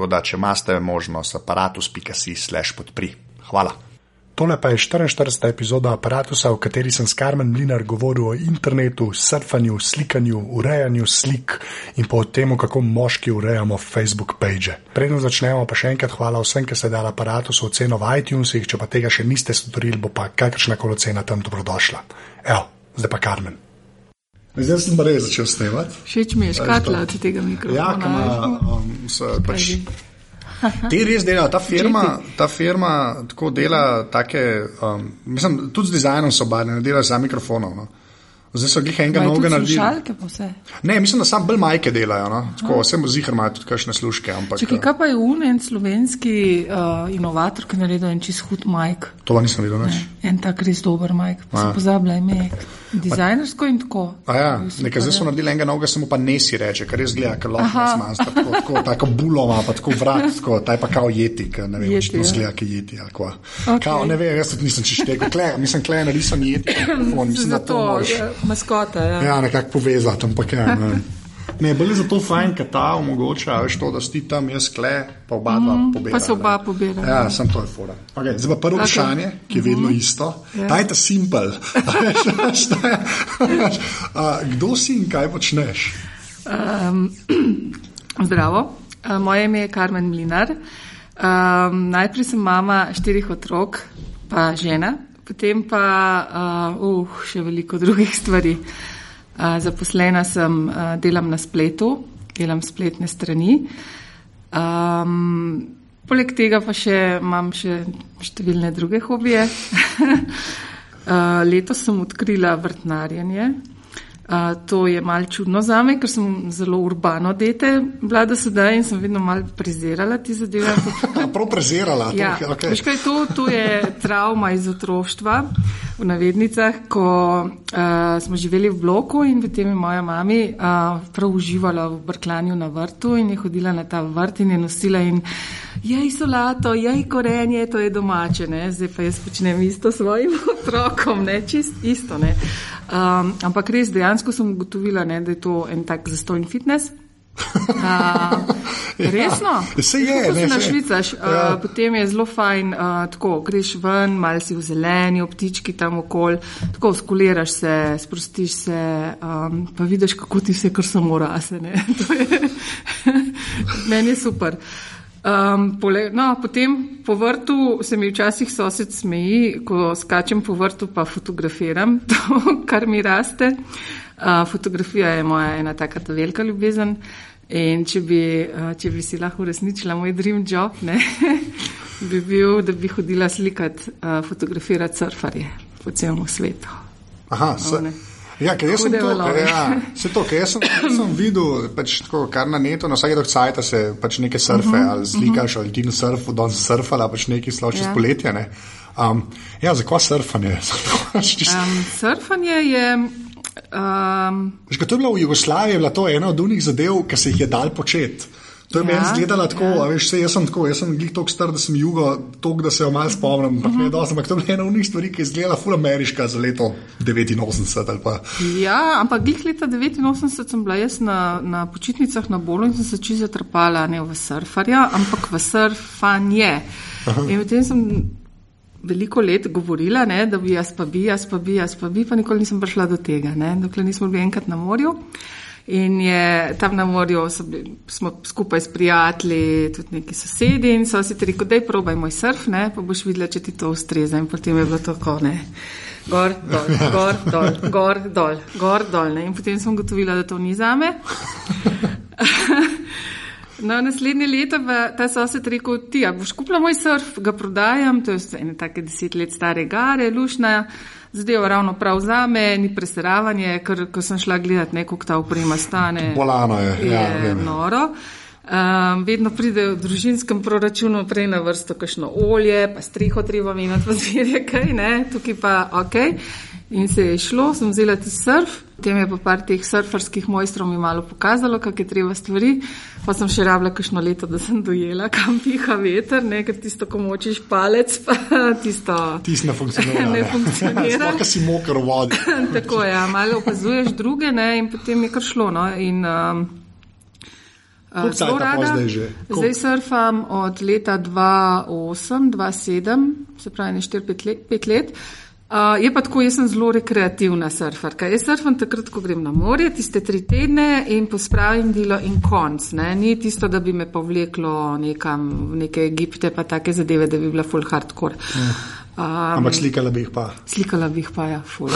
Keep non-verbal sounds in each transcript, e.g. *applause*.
Tako da, če imate možnost, aparatus.si/slash podpri. Hvala. Tole pa je 44. epizoda aparata, v kateri sem s Karmen Mlinar govoril o internetu, surfanju, slikanju, urejanju slik in pa o tem, kako moški urejamo Facebook page. Preden začnemo, pa še enkrat hvala vsem, ki ste dali aparatu v ceno v iTunesih, če pa tega še niste storili, bo pa kakršna koli cena tam dobrodošla. Evo, zdaj pa Karmen. Zdaj sem pa res začel snemati. Všeč mi je škatla od tega mikrofona. Ja, kama, um, se, pač, Ti res delajo, ta firma, ta firma tako dela, take, um, mislim, tudi z dizajnom so barvne, delajo za mikrofonov. No. Zdaj so jih enega novega naredili. Šalke pa vse. Ne, mislim, da samo bolj majke delajo. No? Tako, vse zihar imajo tudi kakšne služke. Ampak, Čekaj, kaj pa je unen slovenski uh, inovator, ki je naredil en čist hud majk? To pa nisem videl več. En tak res dober majk, pa sem pozabila ime. Dizajnersko in tako. A ja, nekaj zdaj so naredili enega novega, samo pa nesi reče, ker res gleda, ker lahko smanjša tako, tako, tako buloma, pa tako vrat, tako, taj pa kao jeti, ker ne vem, če to zgleda, ki jeti. Okay. Kao, ne vem, jaz nisem češtek, mislim, klej narisam jeti. Mislim, da to moraš maskota. Ja, ja nekako povezati, ampak ja. Ne. Ne, bolj je zato fajn, ker ta omogoča, veš, to, da si tam jaz kle, pa oba dva mm, pobira. Pa se oba pobira. Ja, sem to je fora. Okay, zdaj pa prvo okay. vprašanje, ki je vedno mm -hmm. isto. Ja. Daj ta simpel. *laughs* Kdo si in kaj počneš? Um, *clears throat* zdravo, moje ime je Karmen Mlinar. Um, najprej sem mama štirih otrok, pa žena, potem pa uh, uh, še veliko drugih stvari. Uh, zaposlena sem, delam na spletu, delam spletne strani. Um, poleg tega pa še imam še številne druge hobije. *laughs* uh, letos sem odkrila vrtnarjenje. Uh, to je mal čudno za me, ker sem zelo urbano dete, bila do sedaj in sem vedno mal prezirala ti zadeve. *laughs* Prav prezirala. Ja, okay. Veš kaj, to, to je travma iz otroštva v navednicah, ko uh, smo živeli v bloku in v tem je moja mami uh, prav uživala v brklanju na vrtu in je hodila na ta vrt in je nosila in jej solato, jej korenje, to je domače, ne? zdaj pa jaz počnem isto svojim *laughs* otrokom, ne? čist isto. Ne? Um, ampak res dejansko sem ugotovila, ne, da je to en tak zastojn fitness. *laughs* Uh, resno? Ja, se je, ne, se švicaš. Uh, ja. Potem je zelo fajn, uh, tako greš ven, malo si v zeleni, ptički tam okol, tako skuliraš se, sprostiš se, um, pa vidiš, kako ti vse, kar samo rase. *laughs* Meni je super. Um, pole, no, potem po vrtu se mi včasih sosed smeji, ko skačem po vrtu, pa fotografiram *laughs* to, kar mi raste. Uh, fotografija je moja ena taka velika ljubezen. In če bi, uh, če bi si lahko uresničila moj dream job, ne, *laughs* bi bil, da bi hodila slikati, uh, fotografirati surfarje po celem svetu. Aha, no, Ja, ker jaz sem to, ja, to, jaz sem, sem *laughs* videl, pač tako, kar na netu, na vsake dokcajta se pač neke surfe uh mhm, -huh, ali slikaš, uh -huh. ali ti na surfu, danes surfala, pač neki sloči ja. spoletja. Ne. Um, ja, zakaj surfanje? *laughs* um, surfanje je. Um, Že, to je bilo v Jugoslaviji, je bila to ena od unih zadev, ki se jih je dal početi. To je ja, meni izgledalo tako, ja. veš, se, jaz sem tako, jaz sem bil tako star, da sem jugo, tako da se jo malo spomnim. Uh -huh. dosti, ampak to je ena od njih stvari, ki je izgledala ful ameriška za leto 89. Ja, ampak glih leta 89 sem bila jaz na, na počitnicah na Bolu in sem se čisto zatrpala ne v surfarja, ampak v surfanje. -huh. In potem sem veliko let govorila, ne, da bi jaz pa bi, jaz pa bi, jaz pa bi, pa nikoli nisem prišla do tega, ne, dokler nismo bili enkrat na morju. In je tam na morju, bili, smo skupaj s prijatelji, tudi neki sosedi in so si rekli, da je probaj moj surf, ne, pa boš videla, če ti to ustreza. In potem je bilo tako, ne. Gor, dol, gor, dol, gor, dol, gor, dol. Ne. In potem sem gotovila, da to ni zame. *laughs* No, naslednje leto pa ta sosed rekel, ti, a boš kupila moj surf, ga prodajam, to je ene take deset let stare gare, lušna zadeva ravno prav za me, ni preseravanje, ker ko sem šla gledati neko, ta uprema stane. Bolano je, je ja, noro. Um, vedno pride v družinskem proračunu prej na vrsto kakšno olje, pa streho treba meniti, pa *laughs* zmerje kaj, ne, tukaj pa ok. In se je šlo, sem vzela ti surf, potem je pa par teh surferskih mojstrov mi malo pokazalo, kak je treba stvari, pa sem še rabila kakšno leto, da sem dojela, kam piha veter, ne, ker tisto, ko močiš palec, pa tisto. Tisto ne funkcionira. *laughs* ne funkcionira. Sploh si mokr v vodi. *laughs* Tako je, ja, malo opazuješ druge, ne, in potem je kar šlo, no, in um, uh, zelo rada. Zdaj, zdaj surfam od leta 2008-2007, se pravi, ne 4-5 let. let. Uh, je pa tako, jaz sem zelo rekreativna surferka. Jaz surfam takrat, ko grem na morje, tiste tri tedne in pospravim delo in konc. Ne? Ni tisto, da bi me povleklo nekam v neke Egipte, pa take zadeve, da bi bila full hardcore. Um, Ampak slikala bi jih pa. Slikala bi jih pa, ja, ful.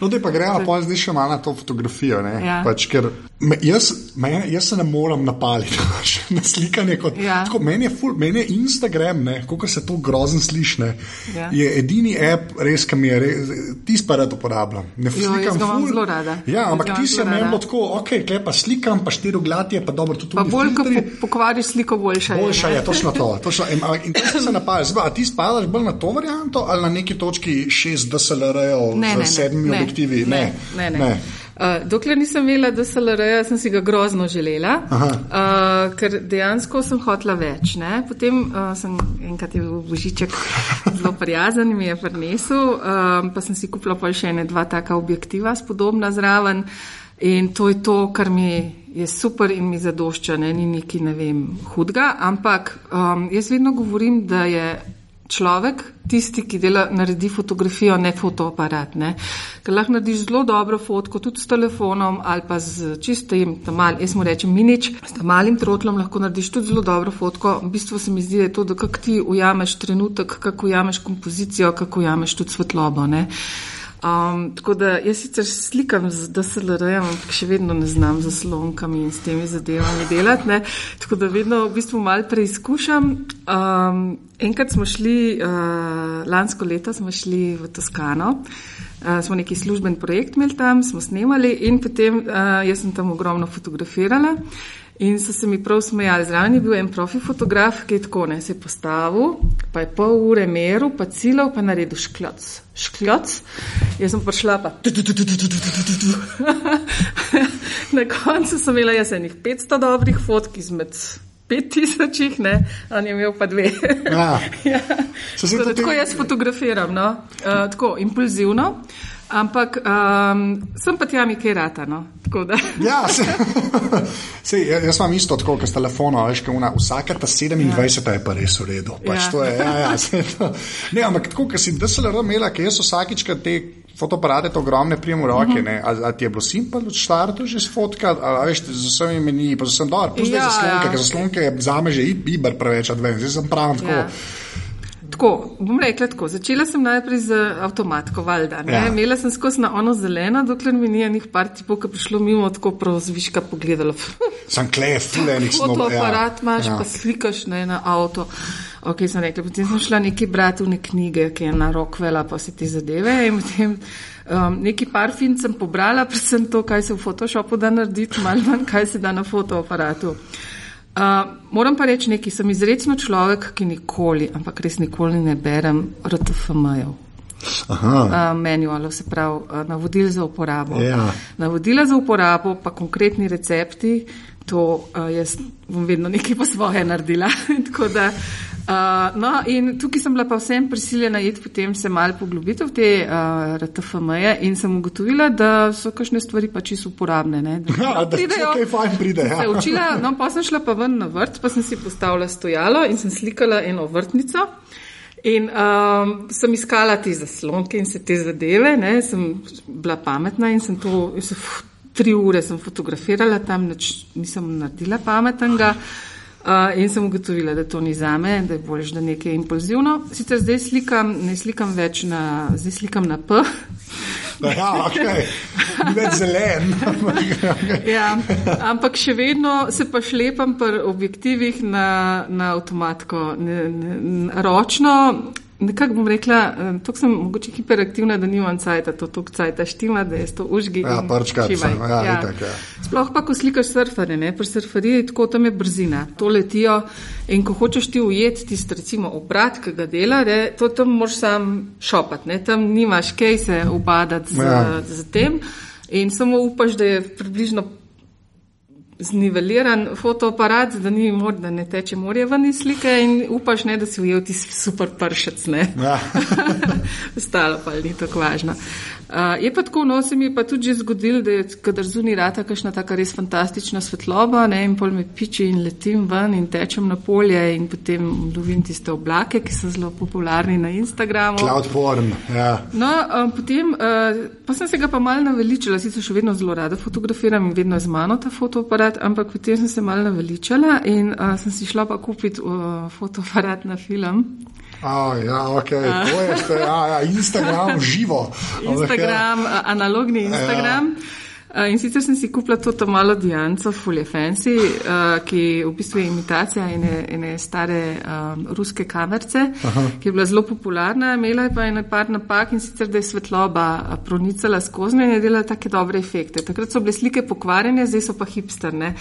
No, da pa gremo pa zdaj še malo na to fotografijo. Ja. Pač, ker me, jaz, me, jaz se ne morem napaliti *laughs* na slikanje. Kot, ja. tako, meni, je ful, meni je Instagram, kako se to grozno sliši, ja. je edini app, res, ki mi je, ti pa rad uporabljam. Ne jo, slikam ful. Zelo rada. Ja, ampak ti si imel tako, ok, kaj pa slikam, pa štiri glatje, pa dobro, tudi to. Pa bolj, ko po, pokvariš sliko, boljša je. Boljša je, točno to. Točno, in, in, ti se napadaš, ti spadaš bolj na tovor varianto ali na neki točki šest DSLR-jev z sedmimi objektivi? Ne, ne. ne. ne. Uh, dokler nisem imela DSLR-ja, sem si ga grozno želela, uh, ker dejansko sem hotla več. Ne? Potem uh, sem enkrat je bil Božiček zelo prijazen mi je prinesel, uh, pa sem si kupila pa še ene dva taka objektiva spodobna zraven in to je to, kar mi je super in mi zadošča, ne? ni neki ne vem hudga, ampak um, jaz vedno govorim, da je človek, tisti, ki dela, naredi fotografijo, ne fotoaparat. Ne? Ker lahko narediš zelo dobro fotko, tudi s telefonom ali pa z čistim, mal, jaz mu rečem, minič, s malim trotlom lahko narediš tudi zelo dobro fotko. V bistvu se mi zdi, da je to, da kako ti ujameš trenutek, kako ujameš kompozicijo, kako ujameš tudi svetlobo. Ne? Um, tako da jaz sicer slikam z DSLR-jem, ampak še vedno ne znam z zaslonkami in s temi zadevami delati. Ne? Tako da vedno v bistvu malo preizkušam. Um, enkrat smo šli, uh, lansko leto smo šli v Toskano, uh, smo neki služben projekt imeli tam, smo snemali in potem uh, jaz sem tam ogromno fotografirala. In so se mi prav smejali. Zraven je bil en profi fotograf, ki je tako ne se je postavil, pa je pol ure meril, pa cilov, pa naredil škloc. Škloc. Jaz sem prišla pa. Na koncu sem imela jaz enih 500 dobrih fotk izmed 5000, ne, on je imel pa dve. Ja. *laughs* ja. Tako, tako jaz fotografiram, no? uh, tako impulzivno. Ampak um, sem pa tja mi kaj rata. No? ja, se, *laughs* se, jaz imam isto tako, kot s telefonom. Veš, una, vsaka ta 27 ja. je pa res v redu. Pač ja. Je, ja, ja, to, ne, ampak tako, ker si DSLR imela, ker jaz vsakič, te fotoaparate to ogromne prijem v roke, uh -huh. a, a ti je bilo simpel od štartu že sfotkati, a veš, z vsemi meni, pa sem pa zdaj ja, zaslonke, ja. ker zaslonke za me že i biber preveč zdaj sem prav tako. Ja. Tako, bom rekla tako. Začela sem najprej z avtomatko, valjda. Ja. Imela sem skozi na ono zeleno, dokler mi ni enih par tipov, ki prišlo mimo tako prozviška pogledala. *laughs* Sem klej, fulejnih snov. Fotoaparat ja. imaš, ja. pa slikaš ne, na avto. Ok, sem rekla, potem sem šla neki bratovne knjige, ki je na Rockwella, pa vse te zadeve. In potem um, neki par fin sem pobrala, predvsem to, kaj se v Photoshopu da narediti, malo manj, kaj se da na fotoaparatu. Uh, moram pa reči nekaj, sem izredno človek, ki nikoli, ampak res nikoli ne berem RTFM-jev. Uh, manualov, se pravi, uh, navodil za uporabo. Ja. Navodila za uporabo, pa konkretni recepti, to uh, jaz bom vedno nekaj po svoje naredila. *laughs* da, uh, no, in tukaj sem bila pa vsem prisiljena iti potem se mal poglobiti v te uh, RTFM-je in sem ugotovila, da so kakšne stvari pa čisto uporabne. Ne, da, *laughs* ja, da pridejo, okay, fajn pride. Ja. Učila, no, pa sem šla pa ven na vrt, pa sem si postavila stojalo in sem slikala eno vrtnico. In um, sem iskala te zaslonke in se te zadeve, ne, sem bila pametna in sem to. In se, tri ure sem fotografirala tam, nič nisem naredila pametnega. Uh, in sem ugotovila, da to ni za me, da je bolje, da nekaj impulzivno. Sicer zdaj slikam, ne slikam več na, zdaj slikam na P. Ja, okay. več zelen. *laughs* ja, ampak še vedno se pa šlepam pri objektivih na, na avtomatko, ne, ne, ročno. Nekako bom rekla, eh, tako sem mogoče hiperaktivna, da nimam cajta, to tok cajta štima, da je to užgi. Ja, prčka, sem, ja, ja. Itak, ja. Sploh pa, ko slikaš surfere, ne, pri surferiji tako tam je brzina, to letijo in ko hočeš ti ujeti tisti, recimo, obrat, ki ga dela, ne, to tam moraš sam šopat, ne, tam nimaš kaj se ubadati z, ja. z tem in samo upaš, da je približno zniveliran fotoaparat, da, ni, da ne teče morje ven iz slike in upaš, ne, da si ujel ti super pršec. Ja. *laughs* Ostalo pa ni tako važno. Uh, je pa tako, no, se mi je pa tudi že zgodil, da je, kadar zunaj rata kakšna taka res fantastična svetloba, ne, in pol me piči in letim ven in tečem na polje in potem lovim tiste oblake, ki so zelo popularni na Instagramu. Cloudform, ja. No, um, potem, uh, pa sem se ga pa mal naveličala, sicer še vedno zelo rada fotografiram in vedno je z mano ta fotoaparat, ampak potem sem se mal naveličala in uh, sem si šla pa kupiti uh, fotoaparat na film. Oh, ja, okay. je, ste, ja, ja, Instagram živo. Instagram, ja. analogni Instagram. Ja. In sicer sem si kupila to malo Dijanco, Fully Fancy, uh, ki v bistvu je imitacija ene, ene stare um, ruske kamerce, Aha. ki je bila zelo popularna, imela je pa ene par napak in sicer, da je svetloba pronicala skozi in je delala take dobre efekte. Takrat so bile slike pokvarjene, zdaj so pa hipsterne.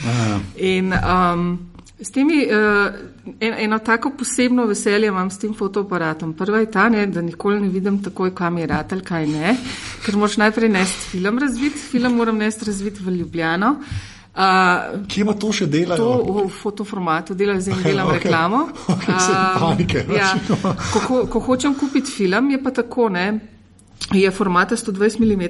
In, um, S temi, uh, eno tako posebno veselje imam s tem fotoaparatom. Prva je ta, ne, da nikoli ne vidim takoj, kam je rad ali kaj ne, ker moraš najprej nesti film razvit, film moram nesti razvit v Ljubljano. Uh, Kje ima to še delo? To v fotoformatu, delam zdaj *laughs* in delam okay. reklamo. *laughs* Okay, uh, panike, ja, ko, ko hočem kupiti film, je pa tako, ne, je formata 120 mm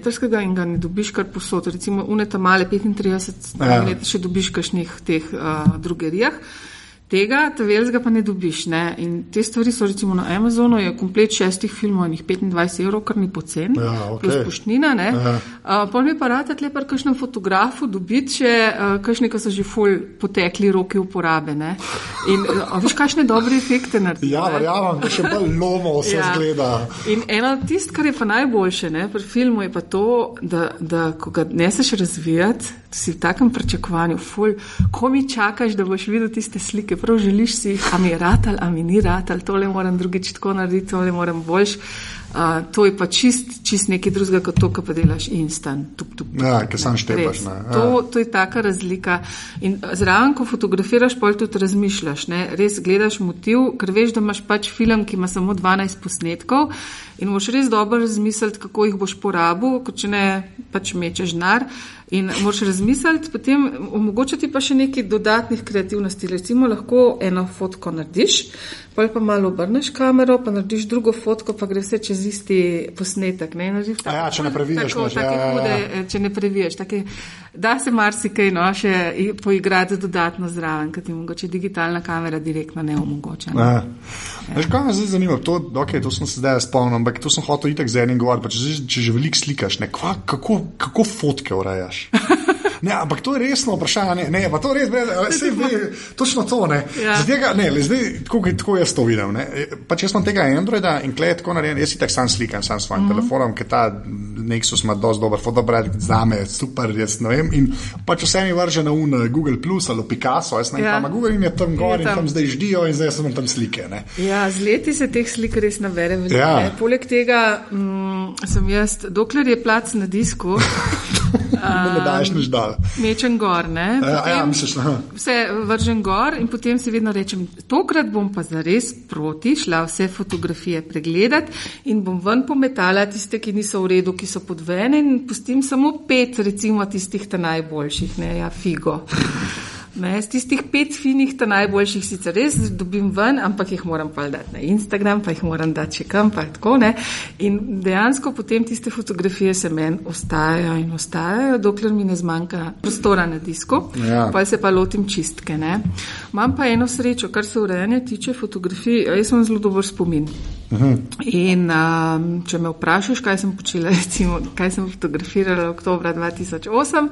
in ga ne dobiš kar posod. Recimo uneta male 35 mm, ja. še dobiš kašnih teh uh, drugerijah. Tega, ta velzga pa ne dobiš. Ne? In te stvari so recimo na Amazonu, je komplet šestih filmov, njih 25 evrov, kar ni pocen, ja, okay. plus poštnina. Uh, Pol mi pa rata tle par kakšnem fotografu dobiti, če uh, kakšni, ki so že ful potekli roke uporabe. Ne? In uh, viš, kakšne dobre efekte naredi. Ja, verjamem, da še bolj lomo se ja. zgleda. In eno tist, kar je pa najboljše ne, pri filmu, je pa to, da, da ko ga neseš razvijati, si v takem pričakovanju, ful, ko mi čakaš, da boš videl tiste slike prav želiš si, a mi je ratal, a mi ni ratal, tole moram drugič tako narediti, tole moram boljš. Uh, to je pa čist, čist nekaj drugega, kot to, kar pa delaš instant. Tup, tup, tup, ja, ki sam štepaš. Ja. To, to je taka razlika. In zraven, ko fotografiraš, pol tudi razmišljaš, ne? res gledaš motiv, ker veš, da imaš pač film, ki ima samo 12 posnetkov in moš res dobro razmisliti, kako jih boš porabil, kot če ne pač mečeš denar. In moraš razmisliti, potem omogočiti pa še nekaj dodatnih kreativnosti. Recimo, lahko eno fotko narediš, pa pa malo obrneš kamero, pa narediš drugo fotko, pa gre vse čez isti posnetek. Ne, tako, ja, če ne previjaš, tako, ja, ja, hude, ja. če ne previjaš. Take, da se marsikaj no, še poigrati dodatno zraven, ker ti mogoče digitalna kamera direktno ne omogoča. Ne. Ja. Veš, kaj me zdaj zanima? To, okay, to sem se zdaj spomnil, ampak to sem hotel itek z enim govoriti. Če, če že veliko slikaš, ne, kva, kako, kako fotke urejaš? *laughs* Ne, ampak to je resno vprašanje. Ne, pa to res, vse je točno to. Ne. Ja. Tega, ne, zdaj, tako, tako jaz to vidim. Pač jaz sem tega Androida in klej tako narejen, jaz si tako sam slikam, sam s svojim mm -hmm. telefonom, ker ta Nexus ima dosti dober fotoaparat, za me je super, jaz ne vem. In pač vse mi vrže na un eh, Google Plus ali Picasso, jaz ne vem, ja. kam Google in je tam gor in tam zdaj ždijo in zdaj sem tam slike. Ne. Ja, z leti se teh slik res nabere veliko. Ja. Poleg tega mm, sem jaz, dokler je plac na disku. *laughs* ne daš nič dol. Mečem gor, ne? Ja, potem, ja, misliš, vse vržem gor in potem si vedno rečem, tokrat bom pa zares proti, šla vse fotografije pregledati in bom ven pometala tiste, ki niso v redu, ki so podvene in pustim samo pet, recimo tistih ta najboljših, ne, ja, figo. Ne, z tistih pet finih, ta najboljših sicer res dobim ven, ampak jih moram pa dati na Instagram, pa jih moram dati še kam, pa tako ne. In dejansko potem tiste fotografije se meni ostajajo in ostajajo, dokler mi ne zmanjka prostora na disku, ja. pa se pa lotim čistke. Ne. Imam pa eno srečo, kar se urejanja tiče fotografij, jaz sem zelo dober spomin. In um, če me vprašaš, kaj sem počela, recimo, kaj sem fotografirala oktober 2008,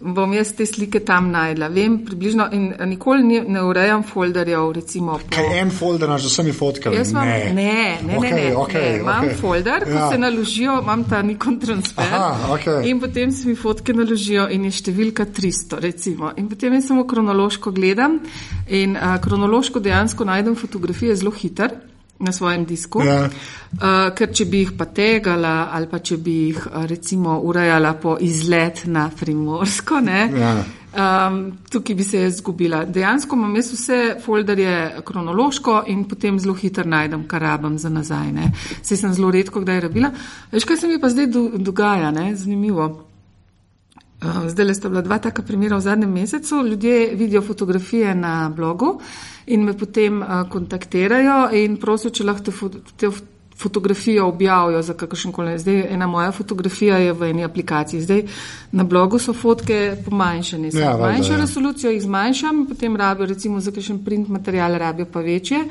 bom jaz te slike tam najdla. Vem približno in nikoli ne, ne urejam folderjev. Recimo, po... Kaj en folder imaš z vsemi fotkami? Jaz imam, ne, ne, ne, okay, ne, ne, okay, ne. imam okay. folder, ko Ja. se naložijo, imam ta Nikon transfer Aha, okej. in potem se mi fotke naložijo in je številka 300 recimo. In potem jaz samo kronološko gledam in uh, kronološko dejansko najdem fotografije zelo hiter na svojem disku, Ja. uh, ker če bi jih pa tegala ali pa če bi jih uh, recimo urejala po izlet na Primorsko, ne, Ja. Um, tukaj bi se jaz zgubila. Dejansko imam jaz vse folderje kronološko in potem zelo hitro najdem, kar rabim za nazaj. Ne. Saj sem zelo redko kdaj rabila. Veš, kaj se mi pa zdaj do, dogaja, ne? zanimivo. Zdaj le sta bila dva taka primera v zadnjem mesecu. Ljudje vidijo fotografije na blogu in me potem uh, kontaktirajo in prosijo, če lahko te, fo te f- fotografije objavijo za kakršen koli. Zdaj ena moja fotografija je v eni aplikaciji. Zdaj na blogu so fotke pomanjšane. Ja, Ja, manjšo ja. resolucijo jih zmanjšam, potem rabijo recimo za kakšen print material, rabijo pa večje.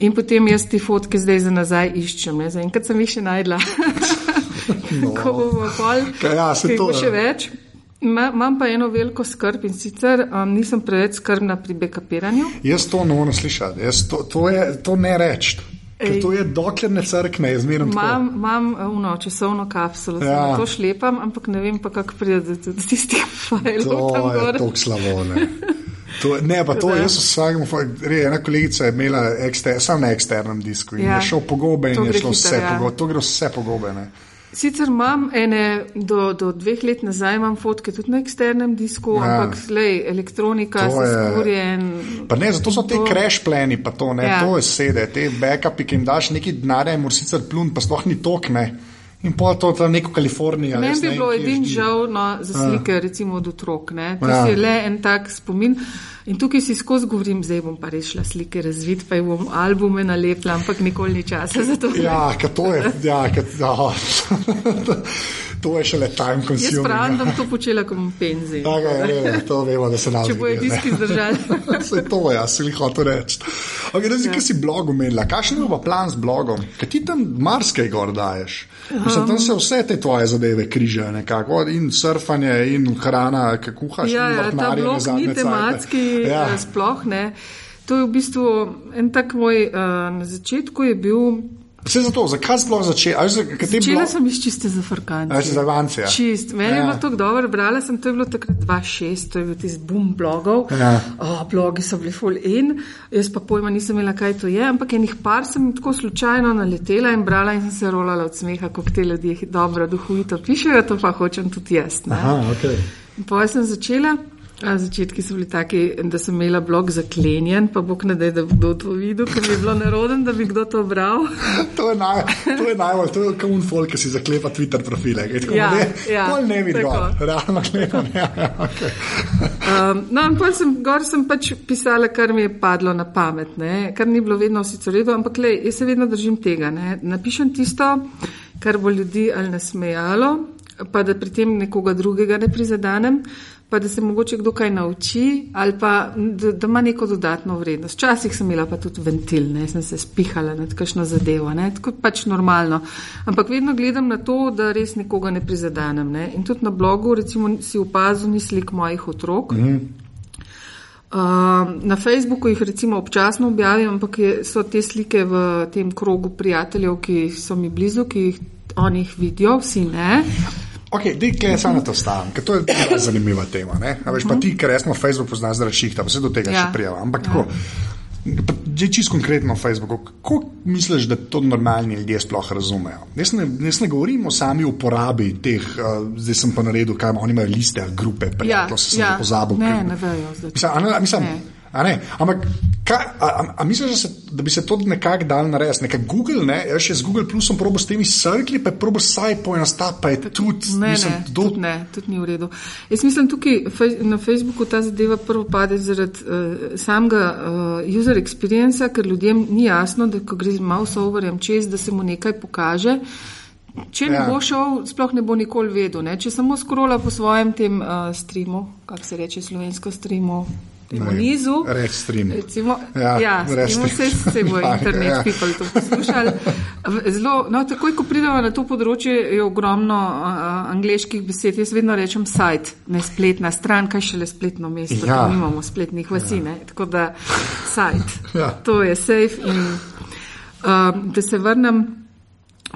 In potem jaz te fotke zdaj za nazaj iščem. Zaenkrat sem jih še najdla. *laughs* *laughs* no. Ko bomo pol, ja, jih to bo še več. Ma- Imam pa eno veliko skrb in sicer um, nisem preveč skrbna pri bekapiranju. Jaz to ne morem slišati, Jaz to, to, je, to ne reč. Ker Ej. to je dokler ne crkne, je zmerno. Imam, imam uh, uno, časovno kapsulo, Ja. to šlepam, ampak ne vem pa, kako pride do, do tistih fajlov To je tako slabo. Ne, to, ne pa to, Da. jaz vsakemu, re, ena kolegica je imela ekster, samo na eksternem disku in Ja. je šel po gobe To in je šlo vse ja. po gobe. To gre vse po gobe. Ne. Sicer imam ene, do, do dveh let nazaj imam fotke tudi na eksternem disku, Ja. ampak lej, elektronika, To je- seskurjen. Pa ne, zato so To- crash plani, pa to, ne, Ja. to je sede, te backupi, ki jim daš neki denarja, jim sicer plun, pa sploh ni tok, ne. In pa to tam neko Kalifornijo. Meni jaz bi ne bilo edin žal no, za slike, recimo od otrok. Ne? To Ja. ja. je le en tak spomin. In tukaj si skozi govorim, zdaj bom pa rešila slike razvid, pa jih bom albume nalepila, ampak nikoli ni časa za to. Ja, ker to je, ja, ker, ja, *laughs* to je šele time Jaz consuming. pravim, da ja. bom to počela, ko bom v penziji. Tako je, je, to vemo, da se nam Če bojo diski zdržali. *laughs* To je, jaz si jih hotel reči. Okay, Razi, kaj si blog umenila, kakšen je pa plan z blogom? Kaj ti tam marsikaj gor daješ? Mislim, tam se vse te tvoje zadeve križajo nekako, in surfanje, in hrana, kaj kuhaš, Ja, in ja, ta blok ni tematski, Ja. ja. sploh ne. To je v bistvu en tak moj, uh, na začetku je bil, Vse zato, zakaj sploh začeti? začela sem iz čiste zafrkance. A, za vance, ja. Čist. Meni ja. je bilo tako dobro, brala sem, to je bilo takrat 2.6, to je bil tisti boom blogov. Ja. O, blogi so bili full in, jaz pa pojma nisem imela, kaj to je, ampak enih par sem tako slučajno naletela in brala in sem se rolala od smeha, kako te ljudje dobro, duhovito pišejo, to pa hočem tudi jaz. ne. Aha, okay. Potem sem začela. A začetki so bili taki, da sem imela blog zaklenjen, pa bog ne da, da bo kdo to videl, ker bi bilo neroden, da bi kdo to bral. *laughs* To je, naj, to je najbolj, to je kot un folk, ki si zaklepa Twitter profile. Tako, Ja, ne, ja, pol ne vidi tako. gor, realno gledano. Ja, okay. Um, no, in potem sem, gor sem pač pisala, kar mi je padlo na pamet, ne? kar ni bilo vedno sicer redo, ampak le, jaz se vedno držim tega. Ne? Napišem tisto, kar bo ljudi ali nasmejalo, pa da pri tem nekoga drugega ne prizadanem, pa da se mogoče kdo kaj nauči, ali pa da, da ima neko dodatno vrednost. Včasih sem imela pa tudi ventil, ne? sem se spihala nad kakšno zadevo, ne? tako pač normalno. Ampak vedno gledam na to, da res nekoga ne prizadanem. Ne? In tudi na blogu, recimo, si opazil ni slik mojih otrok. Mm -hmm. Uh, na Facebooku jih recimo občasno objavim, ampak je, so te slike v tem krogu prijateljev, ki so mi blizu, ki jih oni jih vidijo, vsi ne. Ok, dej, kaj samo na to stavim, ker to je *coughs* zanimiva tema. Ne? A veš, pa ti, ker jaz smo Facebook poznali zaradi šihta, pa se do tega ja. Ja. še prijava. Ampak ja. tako, že čisto konkretno na Facebooku, kako misliš, da to normalni ljudje sploh razumejo? Jaz ne, jaz ne govorim o sami uporabi teh, uh, zdaj sem pa naredil, kaj ima, oni imajo liste, grupe, prijateljev, ja, sem ja. pozabil. Ne, ne vejo zdaj. Mislim, a ne, mislim, Ne. Ampak kaj, a, a, a misliš, da, se, da bi se to nekako dal narediti? Nekaj Google, ne, jaz še z Google Plusom probo s temi srkli, pa je probo saj poenostaviti, pa je tudi, Ne, mislim, ne, do, tudi ne, tudi ni v redu. Jaz mislim, tukaj na Facebooku ta zadeva prvo pade zaradi uh, samega uh, user experience, ker ljudem ni jasno, da ko gre z mouseoverjem čez, da se mu nekaj pokaže. Če ne ja. bo šel, sploh ne bo nikoli vedel. Ne? Če samo skrola po svojem tem uh, streamu, kako se reče slovensko streamu, v nizu. Red stream. Recimo, Ja, ja, recimo se, stream. se bo *laughs* Ja, internet ja. people to poslušali. Zelo, no, takoj, ko pridemo na to področje, je ogromno uh, angliških besed. Jaz vedno rečem sajt, ne spletna stran, kaj šele spletno mesto. Ja. Ja. Nimamo spletnih vasi, ja. tako da sajt. Ja. To je safe. In, um, da se vrnem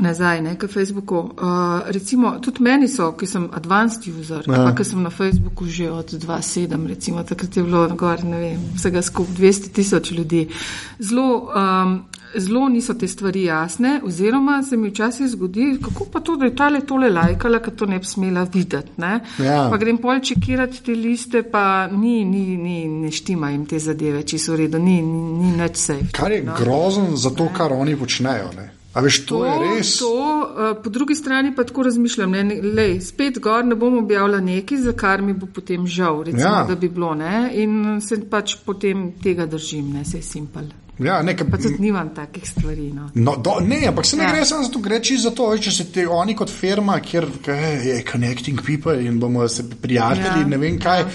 nazaj ne, k Facebooku. Uh, recimo, tudi meni so, ki sem advanced user, ja. ki sem na Facebooku že od 2.7, recimo takrat je bilo gor, ne vem, vsega skupaj 200 tisoč ljudi. Zelo, um, zelo niso te stvari jasne, oziroma se mi včasih zgodi, kako pa to, da je tale tole lajkala, ker to ne bi smela videti. Ne? Ja. Pa grem pol čekirati te liste, pa ni, ni, ni, ne štima jim te zadeve, če so v redu, ni, ni, ni nič safe. Kar je no. grozen za to, kar oni počnejo. Ne? A veš, to, to je res. To, uh, po drugi strani pa tako razmišljam, ne, ne, lej, spet gor ne bom objavila nekaj, za kar mi bo potem žal, recimo, Ja. ja. da bi bilo, ne, in se pač potem tega držim, ne, se je simpel. Ja, nekaj, Pa tudi nimam takih stvari, no. No, do, ne, ampak se ne Ja. gre samo za to, gre čisto za to, če se ti oni kot firma, kjer je connecting people in bomo se prijatelji, Ja. ne vem kaj, d-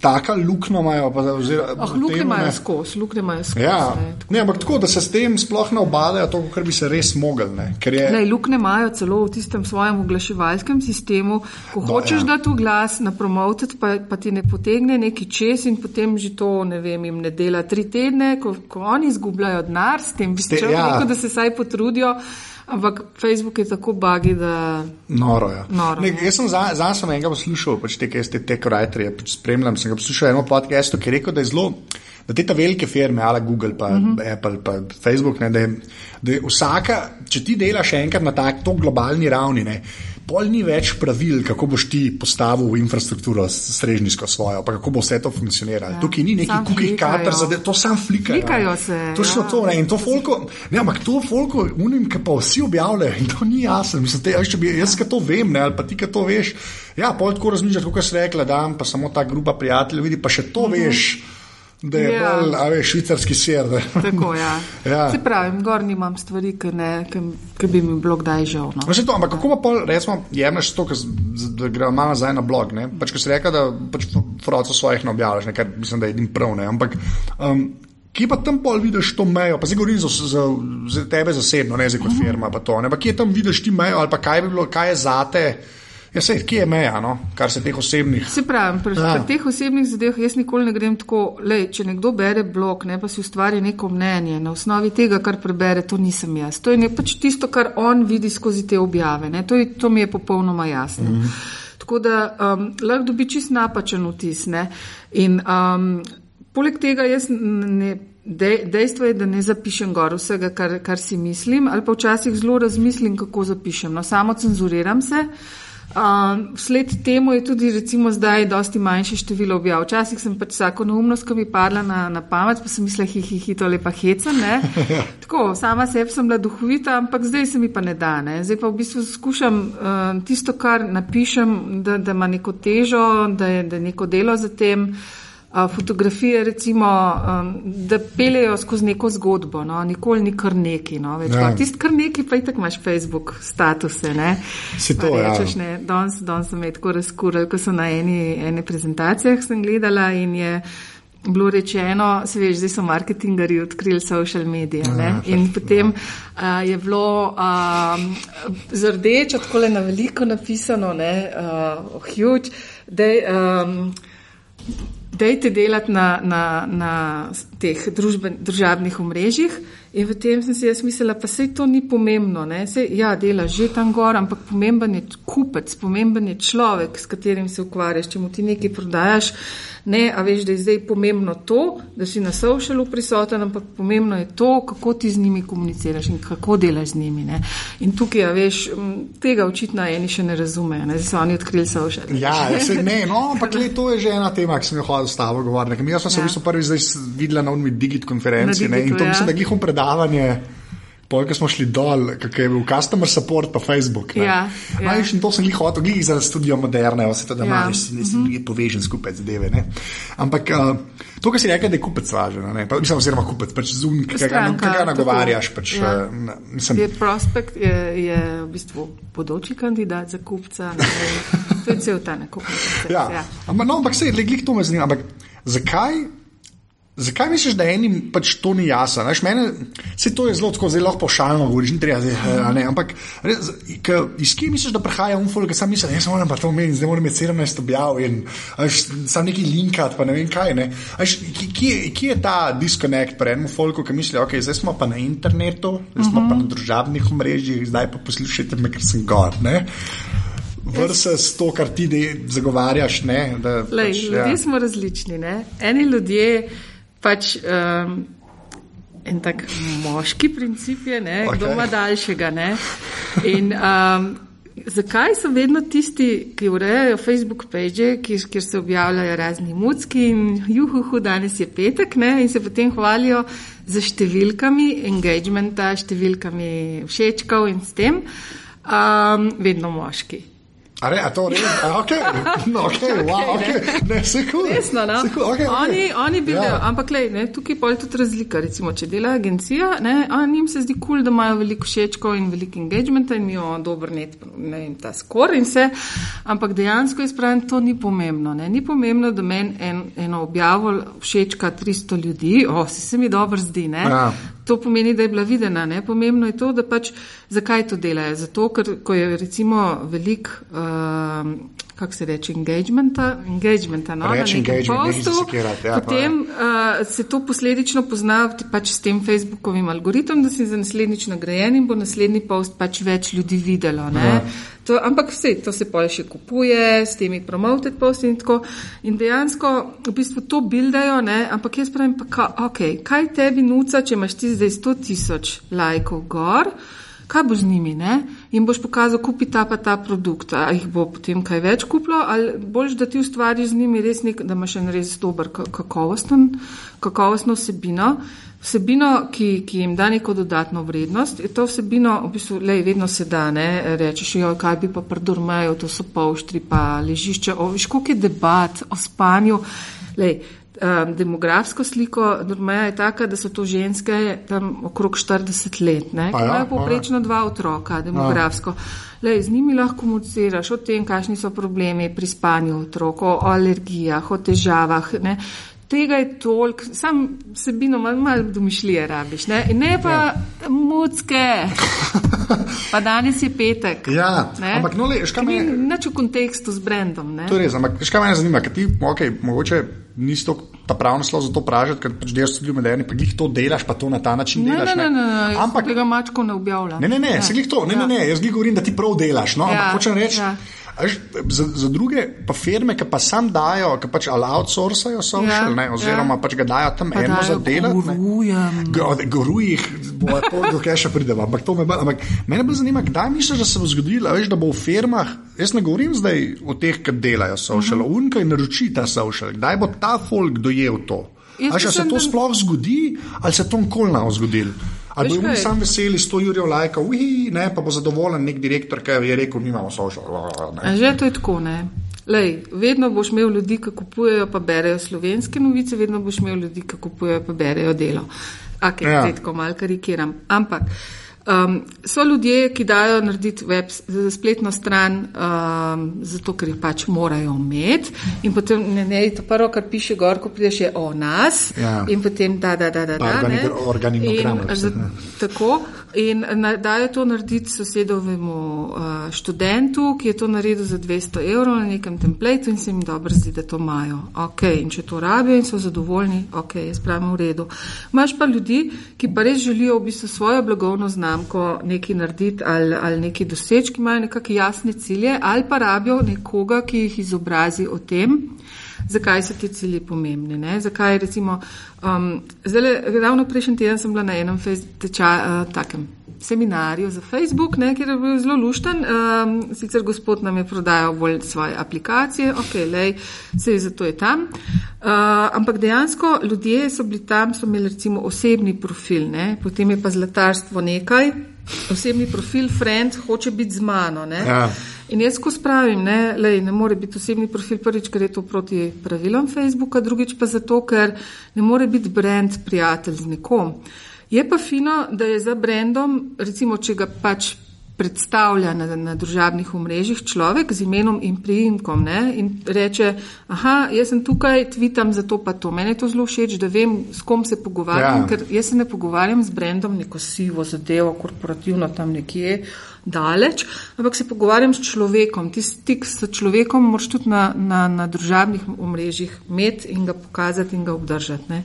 taka luknja imajo. Pa, oziroma, Oh, luknje imajo skozi, luknje imajo skozi. Ja, ne, tako. ne, ampak tako, da se s tem sploh ne obadajo, to, kar bi se res mogli. Ne, je, Lej, luknje imajo celo v tistem svojem oglaševalskem sistemu, ko no, hočeš ja. dati glas na promotet, pa, pa ti ne potegne neki čez in potem že to, ne vem, jim ne dela tri tedne, ko, ko oni izgubljajo denar s tem, bi se ja. rekel, da se saj potrudijo, ampak Facebook je tako bagi, da. Noro, ja. Noro, ne, ne. jaz sem za- zdaj sem enega poslušal, pač te, ki ste tech writerje, pač spremljam, sem ga poslušal eno podcastu, ki je rekel, da je zelo, da te ta velike firme, ala Google, pa uh Mhm. -huh. Apple, pa Facebook, ne, da, je, da je vsaka, če ti delaš enkrat na tak to globalni ravni, ne, pol ni več pravil, kako boš ti postavil infrastrukturo strežniško svojo, pa kako bo vse to funkcioniralo. Ja. Tukaj ni neki Sam cookie flikajo. cutter, zade, to sam flikajo. Flikajo se, Točno ja. to, ne, in to folko, ne, ampak to folko, unim, ki pa vsi objavljajo, in to ni jasno. Mislim, te, če bi, jaz, ki to vem, ne, ali pa ti, ki to veš, ja, pol tako razmišljaš, kot si rekla, da pa samo ta grupa prijateljev, vidi pa še to mm -hmm. veš, da je Ja. bolj, a veš, švicarski. Da. Tako, ja. *laughs* Ja. Se pravi, gor nimam stvari, ki, ne, ki, ki bi mi bilo kdaj žal. No. No, to, ampak kako pa pol, recimo, jemliš to, ka z- z- da gre malo nazaj na blog, ne? Pač, ko si rekel, da pač froco svojih ne objavljaš, ne, kar mislim, da je edin prav, ne, ampak um, kje pa tam pol vidiš to mejo, pa zdaj govorim za, za, za tebe zasebno, ne za kot firma, pa to, ne, pa kje tam vidiš ti mejo, ali pa kaj bi bilo, kaj je zate, ja sej, kje je meja, no, kar se teh osebnih. Se pravi, pri, Ja. teh osebnih zadevah jaz nikoli ne grem tako, lej, če nekdo bere blog, ne pa si ustvari neko mnenje na osnovi tega, kar prebere, to nisem jaz. To je ne, pač tisto, kar on vidi skozi te objave. Ne, to, je, to mi je popolnoma jasno. Mm -hmm. Tako da um, lahko dobi čist napačen vtis. Ne, in um, poleg tega jaz ne. Dej, dejstvo je, da ne zapišem gor vsega, kar, kar si mislim, ali pa včasih zelo razmislim, kako zapišem. No, samo cenzuriram se. Um, Vsled temu je tudi recimo zdaj dosti manjše število objav. Včasih sem pač vsako neumnost, ki mi padla na, na pamet, pa sem mislila, hi, hi, hi, to lepa heca, ne. *laughs* Tako, sama sebi sem bila duhovita, ampak zdaj se mi pa ne da, ne. Zdaj pa v bistvu skušam uh, tisto, kar napišem, da, da ima neko težo, da je, da je neko delo za tem. Uh, fotografije, recimo, um, da peljejo skozi neko zgodbo, no? nikoli ni kar neki. No? Ja. Ja. Tisti kar neki, pa itak imaš Facebook statuse. Ne? Si to, Pa ja. rečeš, ne, danes, danes sem me tako razkuril, ko sem na eni, eni prezentacijah sem gledala in je bilo rečeno, se veš, zdaj so marketingari odkrili social medije. Ne? In potem uh, je bilo um, z rdečo, tako le na veliko napisano, ne, uh, huge, da um, Dajte delati na, na, na teh družben, družabnih omrežjih. In v tem sem si jaz mislila, pa sej to ni pomembno. Sej, ja, dela že tam gor, ampak pomemben je kupec, pomemben je človek, s katerim se ukvarjaš. Če mu ti nekaj prodajaš, ne, a veš, da je zdaj pomembno to, da si na socialu prisoten, ampak pomembno je to, kako ti z njimi komuniciraš in kako delaš z njimi. Ne. In tukaj, a veš, tega očitno eni še ne razumejo, ne. zdaj so oni odkrili social. Ja, se, ne, no, ampak le, to je že ena tema, ki sem jo hodil s tabo govoriti. Jaz sem se Ja. v bistvu prvi zdaj videla na unmi Digit konferenci ne, in Digitu, to ja. mislim, da glihom predavanje. Pol, ko smo šli dol, kako je bil customer support pa Facebook. Ne. Ja, ja. No, in to sem jih hotel, glih za studio moderne, vse to, da Ja. imaš, si nisi -hmm. povežen skupaj zadeve. Ne. Ampak uh, to, kar si rekel, da je kupec važen, ne, pa, mislim, oziroma kupec, pač zum, ki ga, ki ga nagovarjaš. Pač, Ja. uh, mislim, Je prospekt, je, je v bistvu bodoči kandidat za kupca. To je cel ta proces. *laughs* Ja. Ja. Ampak, no, ampak se je, glih to me zanima. Ampak, zakaj Zakaj misliš, da enim pač to ni jasno? Veš, mene, se to je zelo tako, zelo pošaljno, govoriš, ni treba, da ne. Ampak res, k, iz kje misliš, da prihaja umfol, ki sam misli, jaz moram pa to omeniti, zdaj moram imeti 17 objav in veš, sam neki linkat, pa ne vem kaj. Ne. Veš, kje, kje je ta disconnect pri enem folku, ki misli, ok, zdaj smo pa na internetu, zdaj smo uh -huh. pa na družabnih omrežjih, zdaj pa poslušajte me, ker sem gor. Ne. Versus to, kar ti zagovarjaš. Ne, da, Lej, pač, ljudje ja. smo različni. Ne? Eni ljudje pač um, en tak moški princip je, ne, okay. kdo ima daljšega. Ne? In um, zakaj so vedno tisti, ki urejajo Facebook page, kjer se objavljajo razni mucki in juhu, danes je petek ne? in se potem hvalijo za številkami engagementa, številkami všečkov in s tem, um, vedno moški. A, re, a to res? Ok, no, *laughs* okay, wow, okay. ne, se kul. Resno, no? cool. okay, oni, okay. oni bi bili, ja. ampak lej, ne, tukaj pa je tudi razlika. Recimo, če dela agencija, ne, njim se zdi kul, cool, da imajo veliko všečkov in veliko engagementa in imajo dober net, ne vem, ta skor in vse. Ampak dejansko je spravljeno, to ni pomembno. Ne. Ni pomembno, da meni en, eno objavo všečka 300 ljudi, o, si se mi dobro zdi, ne. Ja to pomeni, da je bila videna. Ne? Pomembno je to, da pač zakaj to delajo. Zato, ker ko je recimo velik, uh, kako se reče, engagementa, engagementa no, Reč na nekem postu, ja, potem uh, se to posledično pozna pač s tem Facebookovim algoritmom, da si za naslednjič nagrajen in bo naslednji post pač več ljudi videlo. To, ampak vse to se pa še kupuje, s temi promoted posti in tako. In dejansko v bistvu to bildajo, ne? ampak jaz pravim, pa ka, okay, kaj tebi nuca, če imaš ti zdaj 100 tisoč lajkov gor, kaj bo z njimi, ne? In boš pokazal, kupi ta pa ta produkt, a jih bo potem kaj več kuplo, ali boš, da ti ustvari z njimi res nek, da imaš en res dober kakovosten, kakovostno vsebino. Vsebino, ki, ki jim da neko dodatno vrednost, je to vsebino, v bistvu, lej, vedno se da, ne, rečeš, jo, kaj bi pa prdurmajo, to so polštri, pa ležišče, o, viš, koliko je debat o spanju, lej, um, demografsko sliko, normalna je taka, da so to ženske tam okrog 40 let, ne, ki ja, imajo poprečno dva otroka, demografsko. Lej, z njimi lahko komuniciraš o tem, kakšni so problemi pri spanju otrok, o alergijah, o težavah. Ne tega je toliko, sam sebino malo mal domišljije rabiš, ne, In ne pa ja. mucke. *laughs* pa danes je petek. Ja, ne? ampak no, le, škaj me... Nač v kontekstu z brendom, ne. To je res, ampak škaj me zanima, ker ti, ok, mogoče nisi to ta pravno slovo za to pražati, ker pač delaš tudi moderni, pa jih to delaš, pa to na ta način ne, delaš. Ne, ne, ne, ne. ampak tega mačko ne objavlja. Ne, ne, ne, ja. se jih to, ne, ja. ne, ne, jaz jih govorim, da ti prav delaš, no, ja. ampak hočem reči. Ja. Až, za, za druge pa firme, ki pa sam dajo, ki pač outsourcajo social, ja, ne, oziroma ja. pač ga dajo tam pa eno za delati. Gorujih, bo to, dokaj še pridemo. Ampak to me bolj, ampak mene bolj zanima, kdaj misliš, da se bo zgodilo, veš, da bo v firmah, jaz ne govorim zdaj o teh, ki delajo social, uh -huh. unka in naroči ta social, kdaj bo ta folk dojel to? Ali se to sploh zgodi, ali se to nikoli ne bo zgodilo? Ali bomo sami veseli, sto jurjev lajka, uhi, ne, pa bo zadovoljen nek direktor, ki je rekel, mi imamo social. Že to je tako, ne. Lej, vedno boš imel ljudi, ki kupujejo pa berejo slovenske novice, vedno boš imel ljudi, ki kupujejo pa berejo delo. Ok, ja. tako malo karikiram. Ampak. Um, so ljudje, ki dajo narediti web, spletno stran, um, zato ker jih pač morajo imeti. In potem ne, ne, to prvo, kar piše gor, ko prideš, je o nas. Ja. In potem da, da, da, da. da Organigram. Tako. In dajo to narediti sosedovemu uh, študentu, ki je to naredil za 200 evrov na nekem templateu in se jim dobro zdi, da to imajo. Ok, in če to rabijo in so zadovoljni, ok, jaz pravim v redu. Imaš pa ljudi, ki pa res želijo v bistvu svojo blagovno znamko nekaj narediti ali, ali nekaj doseči, ki imajo nekakšne jasne cilje, ali pa rabijo nekoga, ki jih izobrazi o tem, zakaj so ti cilji pomembni. Ne? Zakaj, recimo, um, zdaj, ravno prejšnji teden sem bila na enem tečaju, uh, takem seminarju za Facebook, ne, kjer je bil zelo lušten. Um, sicer gospod nam je prodajal bolj svoje aplikacije, ok, lej, se je zato je tam. Uh, ampak dejansko ljudje so bili tam, so imeli recimo osebni profil, ne, potem je pa zlatarstvo nekaj, osebni profil, friend, hoče biti z mano. Ja. In jaz ko spravim, ne, lej, ne more biti osebni profil prvič, ker je to proti pravilom Facebooka, drugič pa zato, ker ne more biti brand prijatelj z nekom. Je pa fino, da je za brandom, recimo, če ga pač predstavlja na, na družabnih omrežjih človek z imenom in priimkom ne? in reče, aha, jaz sem tukaj, tvitam za to pa to. Mene je to zelo všeč, da vem, s kom se pogovarjam, ja. ker jaz se ne pogovarjam z brendom, neko sivo zadevo, korporativno tam nekje daleč, ampak se pogovarjam s človekom. Ti stik s človekom moraš tudi na, na, na družabnih omrežjih imeti in ga pokazati in ga obdržati. Ne?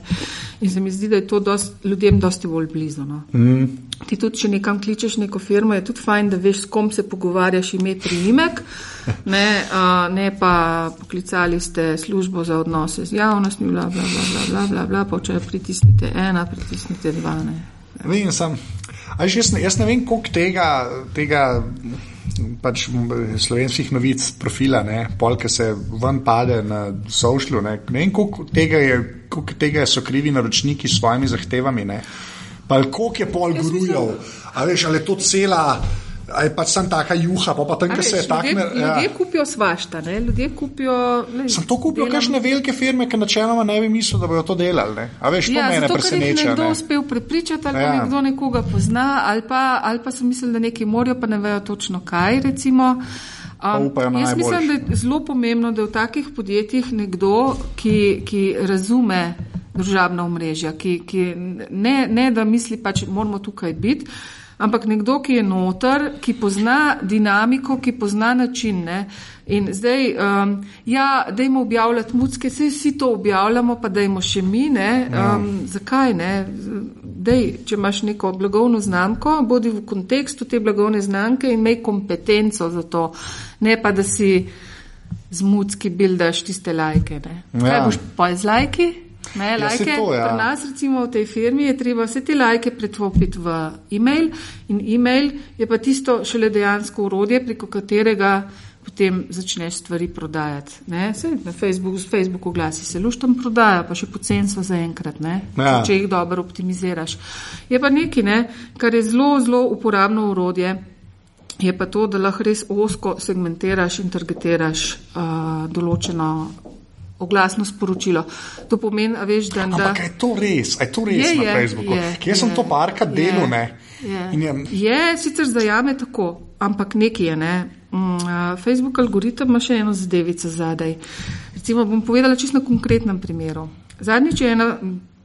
In se mi zdi, da je to dost, ljudem dosti bolj blizu. No? Mm. Ti tudi, če nekam kličeš neko firmo, je tudi fajn, da veš, s kom se pogovarjaš, ime, priimek, ne, uh, ne pa poklicali ste službo za odnose z javnostmi, bla, bla, bla, bla, bla, bla, bla, pa če pritisnite ena, pritisnite dva. Ne. Vem, sem. Jaz, jaz ne vem, koliko tega, tega pač slovenskih novic profila, polk se ven pade na sošlju. Ne. ne vem, koliko tega, je, koliko tega so krivi naročniki s svojimi zahtevami. Ne. Pa koliko je pol grujal, ali je to cela. Ali pač sem taka juha, pa, pa tam, ki se je tako. Ljudje, ja. ljudje kupijo svašta, ne? ljudje kupijo. Ne, sem to kupil, kakšne velike firme, ki načeloma ne bi mislili, da bodo to delali. Ne? A veš, to ja, mene preseneča. Če je nekdo uspel prepričati, ali ja. pa nekdo nekoga pozna, ali pa, ali pa so mislili, da neki morajo, pa ne vejo točno kaj. Recimo. Um, jaz mislim, da je zelo pomembno, da je v takih podjetjih nekdo, ki, ki razume državna omrežja, ki, ki ne, ne da misli, pač moramo tukaj biti ampak nekdo, ki je noter, ki pozna dinamiko, ki pozna način. Ne? In zdaj, um, ja, dajmo objavljati mucke, vse vsi to objavljamo, pa dajmo še mi, ne? Ja. Um, zakaj ne? Dej, če imaš neko blagovno znamko, bodi v kontekstu te blagovne znamke in imej kompetenco za to, ne pa da si z mucki bildaš tiste lajke. Ja. Kaj boš pa z lajki? Ne, ja, lajke, to, ja. Pri nas, recimo v tej firmi, je treba vse te lajke pretvopiti v e-mail in e-mail je pa tisto šele dejansko urodje, preko katerega potem začneš stvari prodajati. Sej, na Facebooku, z Facebooku glasi se luštam prodaja, pa še pocen so zaenkrat, ja. če jih dobro optimiziraš. Je pa nekaj, ne, kar je zelo, zelo uporabno urodje. Je pa to, da lahko res osko segmentiraš in targetiraš uh, določeno oglasno sporočilo. To pomeni, veš, da. Ampak je to res, je to res je, na je, Facebooku. Je, Kje je, sem to parka delal? Je, je. je sicer zajame tako, ampak nekaj je. Ne? Mm, Facebook algoritem ima še eno zadevico zadaj. Recimo bom povedala čisto na konkretnem primeru. Zadnjič je ena.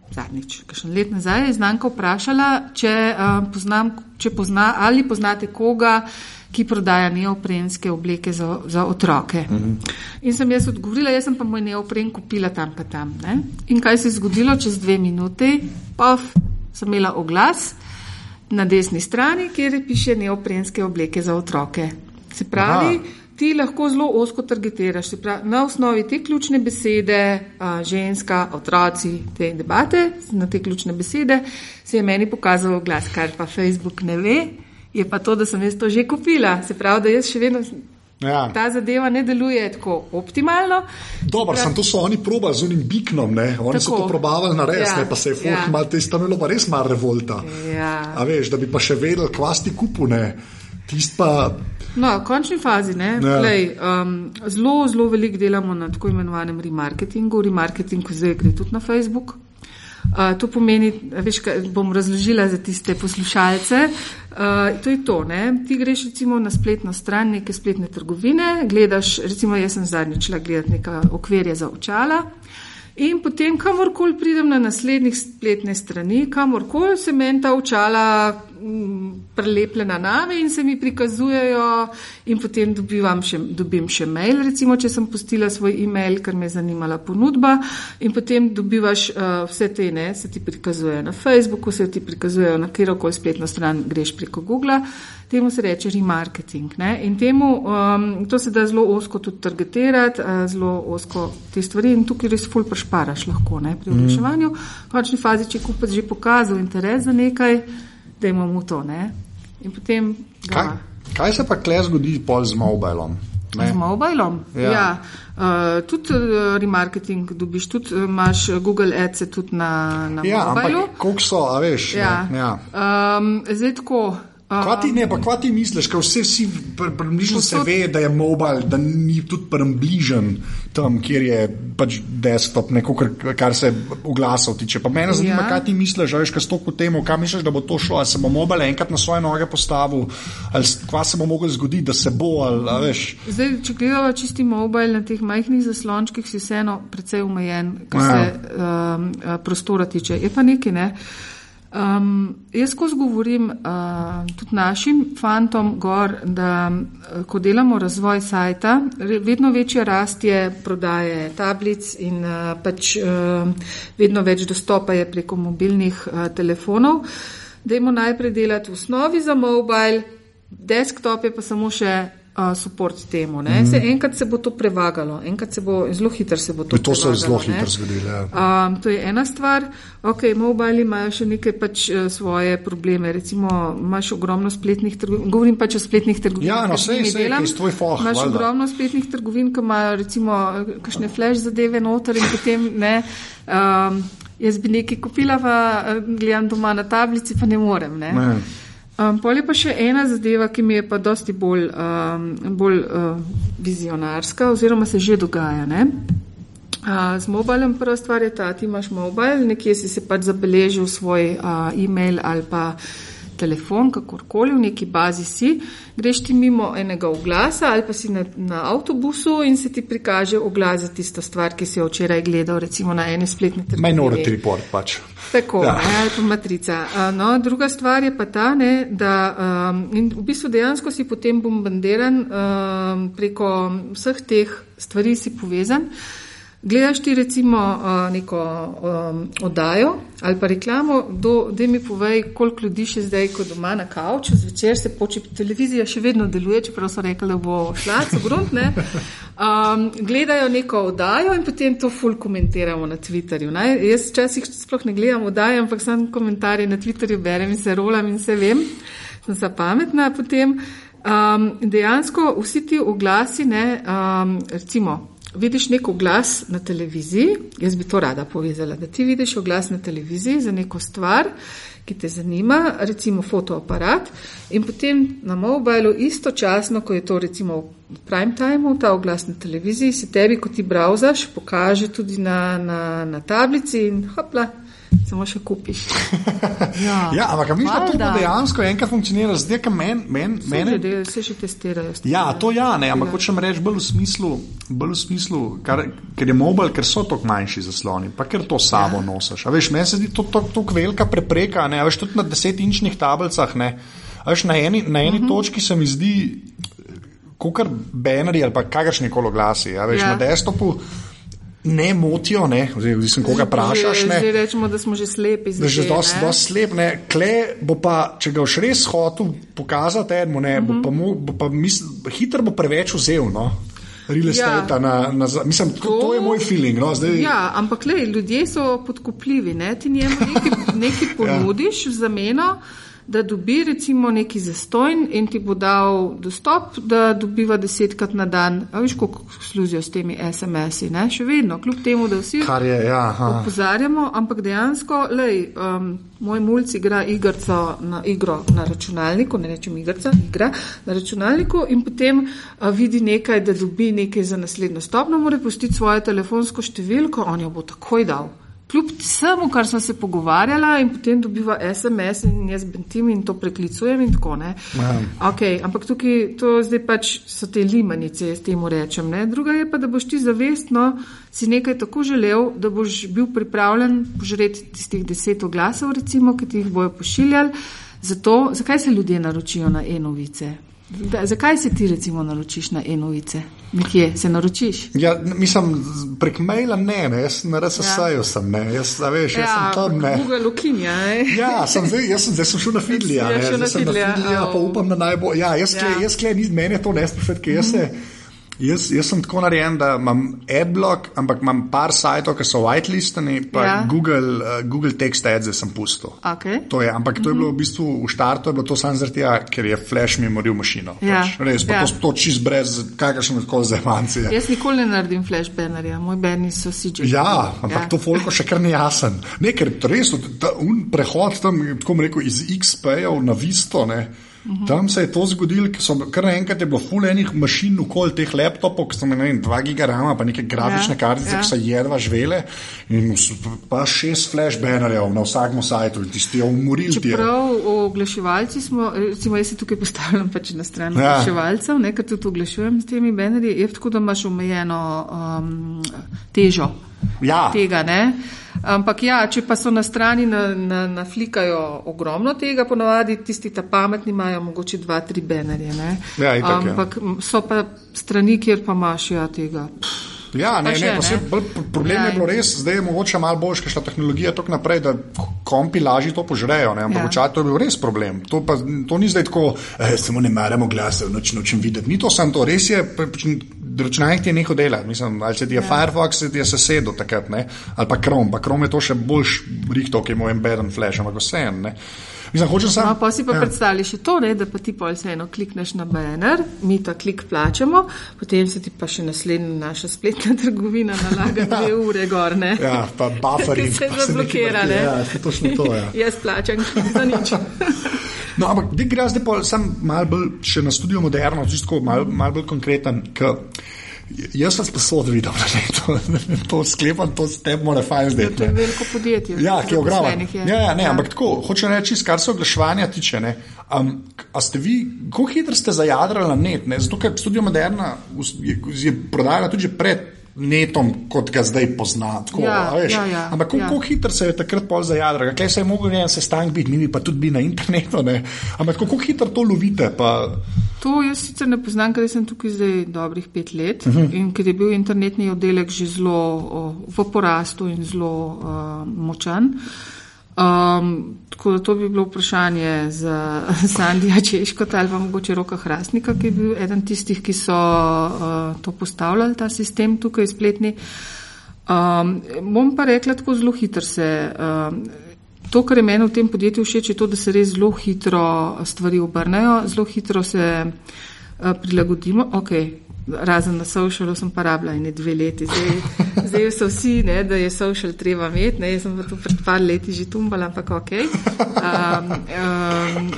Zadnjič, kakšen let nazaj, je znanka vprašala, če, uh, poznam, če pozna ali poznate koga, uh, ki prodaja neoprenske obleke za, za otroke. Uh mhm. -huh. In sem jaz odgovorila, jaz sem pa moj neopren kupila tam pa tam. Ne? In kaj se je zgodilo čez dve minuti? Pof, sem imela oglas na desni strani, kjer piše neoprenske obleke za otroke. Se pravi, Aha. ti lahko zelo osko targetiraš. Pravi, na osnovi te ključne besede, a, ženska, otroci, te debate, na te ključne besede, se je meni pokazal glas, kar pa Facebook ne ve je pa to, da sem jaz to že kupila. Se pravi, da jaz še vedno. Ja. Ta zadeva ne deluje tako optimalno. Dobro, sem to so oni probali z unim biknom, ne? oni tako. so to probavali na res, ja. pa se je folk ja. mal te stamelo pa res mar revolta. Ja. A veš, da bi pa še vedel, kvasti kupu, ne? Tist pa. No, v končni fazi, ne, ja. Lej, um, zelo, zelo veliko delamo na tako imenovanem remarketingu. Remarketing zdaj gre tudi na Facebook. Uh, to pomeni, veš, kaj bom razložila za tiste poslušalce. Uh, to je to, ne? ti greš recimo na spletno stran neke spletne trgovine, gledaš, recimo jaz sem zadnjič šla gledati neka okvirja za očala. In potem, kamorkoli pridem na naslednjih spletne strani, kamorkoli se meni ta očala prelepljena name in se mi prikazujejo, in potem še, dobim še mail, recimo, če sem postila svoj e-mail, ker me je zanimala ponudba, in potem dobivaš uh, vse te, ne, se ti prikazujejo na Facebooku, se ti prikazujejo na kjerkoli spletno stran, greš preko Google. Temu se reče remarketing. Ne? In temu, um, to se da zelo osko tudi targetirati, uh, zelo osko te stvari in tukaj res ful prešparaš lahko ne? pri oglaševanju. Mm. V končni fazi, če kupec že pokazal interes za nekaj, da imamo to. Ne? In potem. Kaj, kaj se pa kle zgodi z mobilom? Ne? Z mobilom. Ja. Ja. Uh, tudi uh, remarketing dobiš, tudi imaš Google Ads tudi na, na ja, mobilu. Ampak, koliko so, a veš? Ja. Ja. Um, zdaj tako. Kaj ti ne, pa kaj ti misliš, ker vse si približno se Povsod- ve, da je mobil, da ni tudi približen tam, kjer je pač desktop, neko, kar, kar se oglasov tiče. Pa mene zanima, Ja. kaj ti misliš, že kaj stoko temu, kam misliš, da bo to šlo, ali se bo mobil enkrat na svoje noge postavil, ali kva se bo moglo zgoditi, da se bo, ali a veš. Zdaj, če gledamo čisti mobil na teh majhnih zaslončkih, si vseeno precej omejen, kar Ja. se um, prostora tiče. Je pa nekaj, ne. Um, jaz skozi govorim uh, tudi našim fantom gor, da uh, ko delamo razvoj sajta, vedno večja rast je prodaje tablic in uh, pač uh, vedno več dostopa je preko mobilnih uh, telefonov. Dajmo najprej delati v osnovi za mobil, desktop je pa samo še uh, support temu. Mm. Se, enkrat se bo to prevagalo, enkrat se bo, zelo hitro se bo to To se je zelo ne. hitro zgodilo. Ja. Um, to je ena stvar. Ok, mobili imajo še nekaj pač uh, svoje probleme. Recimo, imaš ogromno spletnih trgovin, govorim pač o spletnih trgovinah. Ja, no, sej, sej, ki je tvoj foh, Imaš valjda. ogromno spletnih trgovin, ki imajo recimo kakšne flash zadeve noter in potem ne. Um, jaz bi nekaj kupila, pa eh, gledam doma na tablici, pa ne morem. Ne. Ne. Um, pol je pa še ena zadeva, ki mi je pa dosti bolj, um, bolj uh, vizionarska, oziroma se že dogaja. Ne? Uh, z mobilom prva stvar je ta, ti imaš mobil, nekje si se pač zabeležil svoj uh, e-mail ali pa telefon, kakorkoli, v neki bazi si, greš ti mimo enega oglasa ali pa si na, na avtobusu in se ti prikaže oglas za tisto stvar, ki si jo včeraj gledal, recimo na eni spletni trgovini. Minority report pač. Tako, Ja. ja. ali pa matrica. No, druga stvar je pa ta, ne, da um, in v bistvu dejansko si potem bombardiran um, preko vseh teh stvari, si povezan. Gledaš ti recimo neko um, oddajo ali pa reklamo, da mi povej, koliko ljudi še zdaj, ko doma na kavču, zvečer se poči, televizija še vedno deluje, čeprav so rekli, da bo šla, so grunt, ne. *laughs* Um, gledajo neko oddajo in potem to ful komentiramo na Twitterju. Ne? Jaz včasih sploh ne gledam oddaje, ampak sam komentarje na Twitterju berem in se rolam in se vem, sem za pametna potem. Um, dejansko vsi ti oglasi, ne, um, recimo, vidiš nek oglas na televiziji, jaz bi to rada povezala, da ti vidiš oglas na televiziji za neko stvar, ki te zanima, recimo fotoaparat, in potem na mobilu istočasno, ko je to recimo v prime timeu, ta oglas na televiziji, se tebi, ko ti browsaš, pokaže tudi na, na, na tablici in hopla, samo še kupiš. *laughs* Ja, Ja, ampak misliš, da to dejansko enkrat funkcioniralo, zdaj, ker men, men, že del- Vse še testirajo. Ja, to ja, ne, ampak hočem reči bolj v smislu, bolj v smislu kar, ker je mobil, ker so tako manjši zasloni, pa ker to sabo ja. nosiš. A veš, meni se zdi to tako velika prepreka, ne, a veš, tudi na desetinčnih tablicah, ne. A veš, na eni, na eni uh -huh. točki se mi zdi, kot banerji ali pa kakršni koli oglasi, a veš, Ja. ja. na desktopu ne motijo, ne, oziroma sem koga vprašaš. Zdaj rečemo, da smo že slepi. Da je že zdaj, dosti dost slep, ne. Kle bo pa, če ga boš res hotel pokazati enemu, ne, bo pa, mu, bo pa misl, hitro bo preveč vzel, no. Real estate, ja. na, na, mislim, to, to je moj feeling. No, zdaj, Ja, ampak le, ljudje so podkupljivi. Ne? Ti njemu *laughs* nekaj, nekaj ponudiš v zameno, da dobi recimo neki zastojn in ti bo dal dostop, da dobiva desetkrat na dan. A veš, koliko služijo s temi SMS-i, ne? še vedno, kljub temu, da vsi Kar je, ja, aha. opozarjamo, ampak dejansko, lej, um, moj mulj igra igrico na igro na računalniku, ne rečem igrica, igra na računalniku in potem uh, vidi nekaj, da dobi nekaj za naslednjo stopno, mora pustiti svojo telefonsko številko, on jo bo takoj dal. Kljub vsemu, kar smo se pogovarjala, in potem dobiva SMS, in jaz bentim in to preklicujem, in tako ne. Ja. Okay, ampak tukaj to zdaj pač so te limanice, jaz temu rečem. Ne? Druga je pa, da boš ti zavestno si nekaj tako želel, da boš bil pripravljen požreti tistih deset oglasov, recimo, ki ti jih bojo pošiljali. Zato, zakaj se ljudje naročijo na e-novice? Da, zakaj se ti recimo naročiš na e-novice? Nekje se naročiš? Ja, mislim, prek maila ne, ne, jaz na RSS-ju ja. sem, ne, jaz, a veš, jaz sem tam, ne. Google ukinja. Ja, sem zdaj, jaz, sem, zdaj sem šel na Fidlija, Si na zdaj sem na Fidlija, Fidlija, pa upam, da najbolj. Ja, jaz, Ja. ja. jaz, kle, ni, mene to ne sprašuje, ker jaz se. Jaz, jaz sem tako narejen, da imam adblock, ampak imam par sajtov, ki so whitelistani, pa Ja. Google, uh, Google Text Ads sem pustil. Okay. To je, ampak to je bilo v bistvu v štartu, je bilo to samo zaradi tega, ker je flash memorij v mašino. Ja, Pač, res, pa ja. to, to čist brez kakršne koli zemancije. Jaz nikoli ne naredim flash bannerja, moj banner so CJ. Ja, ampak ja. to folko še kar ni jasen. Ne, ker res ta un prehod tam, tako bom rekel, iz XP-jev na Visto, ne, -huh. Tam se je to zgodilo, ker so kar naenkrat je bilo fulejnih mašin okoli teh laptopov, ki so imeli 2 gigarama, pa neke grafične ja, kartice, ja. ki so jedva žvele in pa šest flash bannerjev na vsakem sajtu in tisti umorili. Prav, oglaševalci smo, recimo jaz se tukaj postavljam pač na stran ja. oglaševalcev, nekaj tudi oglašujem s temi bannerji, je tako, da imaš omejeno um, težo ja. tega, ne? Ampak ja, če pa so na strani naflikajo na, na ogromno tega, ponovadi tisti ta pametni imajo mogoče dva, tri banerje. Ja, itak, ja. Ampak ja. so pa strani, kjer pa imaš ja tega. Pff. Ja, ne, še, ne, ne. Problem ja, je bilo res, zdaj je mogoče malo boljša, ker šla tehnologija tako naprej, da kompi lažje to požrejo. Ne, ampak ja. včasih to je bil res problem. To, pa, to ni zdaj tako, eh, samo ne maramo glasa, noč nočem videti. Ni to samo to, res je, računalnik ti je nekaj dela. Mislim, ali se ti je ja. Firefox, se ti je sosedil takrat, ne, ali pa Chrome. Pa Chrome je to še boljš rihto, ki ima embedden flash, ampak vse Mislim, sam, no, pa si pa ja. predstavljaj še to, ne, da pa ti pol se eno klikneš na banner, mi ta klik plačamo, potem se ti pa še naslednja naša spletna *laughs* trgovina nalaga dve ure gor. Ne. Ja, pa *laughs* buffering. se zablokira, ne. Ja, točno to, ja. *laughs* Jaz plačam za nič. no, ampak gre zdaj pa sem mal bolj še na studio moderno, čisto mal, mal bolj konkreten. K, Jaz sem sposoben videti, *laughs* da je to, to sklepam, to ste mora fajn zdaj. To je veliko podjetje. Ja, ki je ogromno. Ja, ja, ne, ja. ampak tako, hoče reči, kar se oglaševanja tiče. Ne, um, a ste vi, kako hitro ste zajadrali na net? Ne? Zato, ker Studio Moderna je, je prodajala tudi pred netom, kot ga zdaj poznam. Ja, ja, ja, Ampak kako ja. hitro se je takrat pol zajadral, kaj se je mogel en sestanek biti, mi pa tudi bi na internetu. Ne? Ampak kako hitro to lovite? Pa... To jaz sicer ne poznam, ker sem tukaj zdaj dobrih pet let uh mhm. -huh. in ker je bil internetni oddelek že zelo o, v porastu in zelo uh, močan. Uh, Um, tako da to bi bilo vprašanje za *laughs* Sandija Češkota ali pa mogoče Roka Hrastnika, ki je bil eden tistih, ki so uh, to postavljali, ta sistem tukaj spletni. Um, bom pa rekla tako zelo hitro se. Um, to, kar je meni v tem podjetju všeč, je to, da se res zelo hitro stvari obrnejo, zelo hitro se uh, prilagodimo. Okay, razen na socialu sem pa rabila in dve leti. Zdaj, zdaj so vsi, ne, da je social treba imeti, ne, jaz sem pa tu pred par leti že tumbala, ampak ok. Um, um,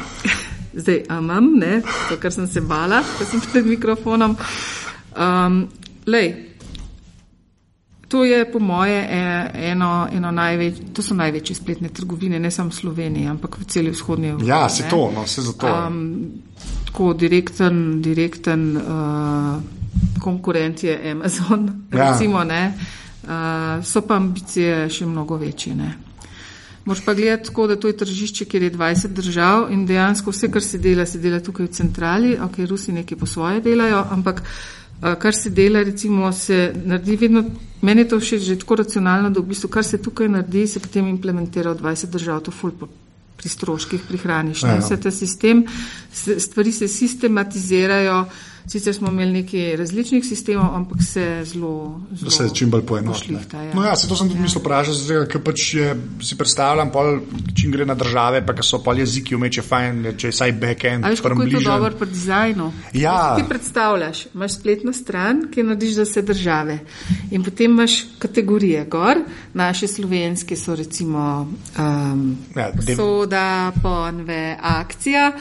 zdaj imam, ne, to, kar sem se bala, ko sem pred mikrofonom. Um, lej, To je po moje e, eno, eno največje, to so največje spletne trgovine, ne samo v Sloveniji, ampak v celi vzhodnji Evropi. Ja, se to, no, se zato. Um, tako direkten, direkten uh, konkurent je Amazon, ja. recimo, ne. Uh, so pa ambicije še mnogo večje, ne. Moš pa gledati tako, da to je tržišče, kjer je 20 držav in dejansko vse, kar se dela, se dela tukaj v centrali, ok, Rusi nekaj po svoje delajo, ampak uh, kar se dela, recimo, se naredi vedno, meni je to všeč že tako racionalno, da v bistvu, kar se tukaj naredi, se potem implementira v 20 držav, to ful pri stroških prihraniš. Ja. Vse te sistem, stvari se sistematizirajo. Sicer smo imeli nekaj različnih sistemov, ampak se zelo. zelo da se čim bolj poenotili. Ja. No, ja, se to sem tudi ja. mislil vprašati, ker pač je, si predstavljam, pol, čim gre na države, pa so pol jeziki umeče fajn, če je saj backend. Ali kako je to dobro pri dizajnu? Ja. Ti predstavljaš, imaš spletno stran, ki narediš za vse države. In potem imaš kategorije gor, naše slovenske so recimo um, ja, soda, ponve, akcija.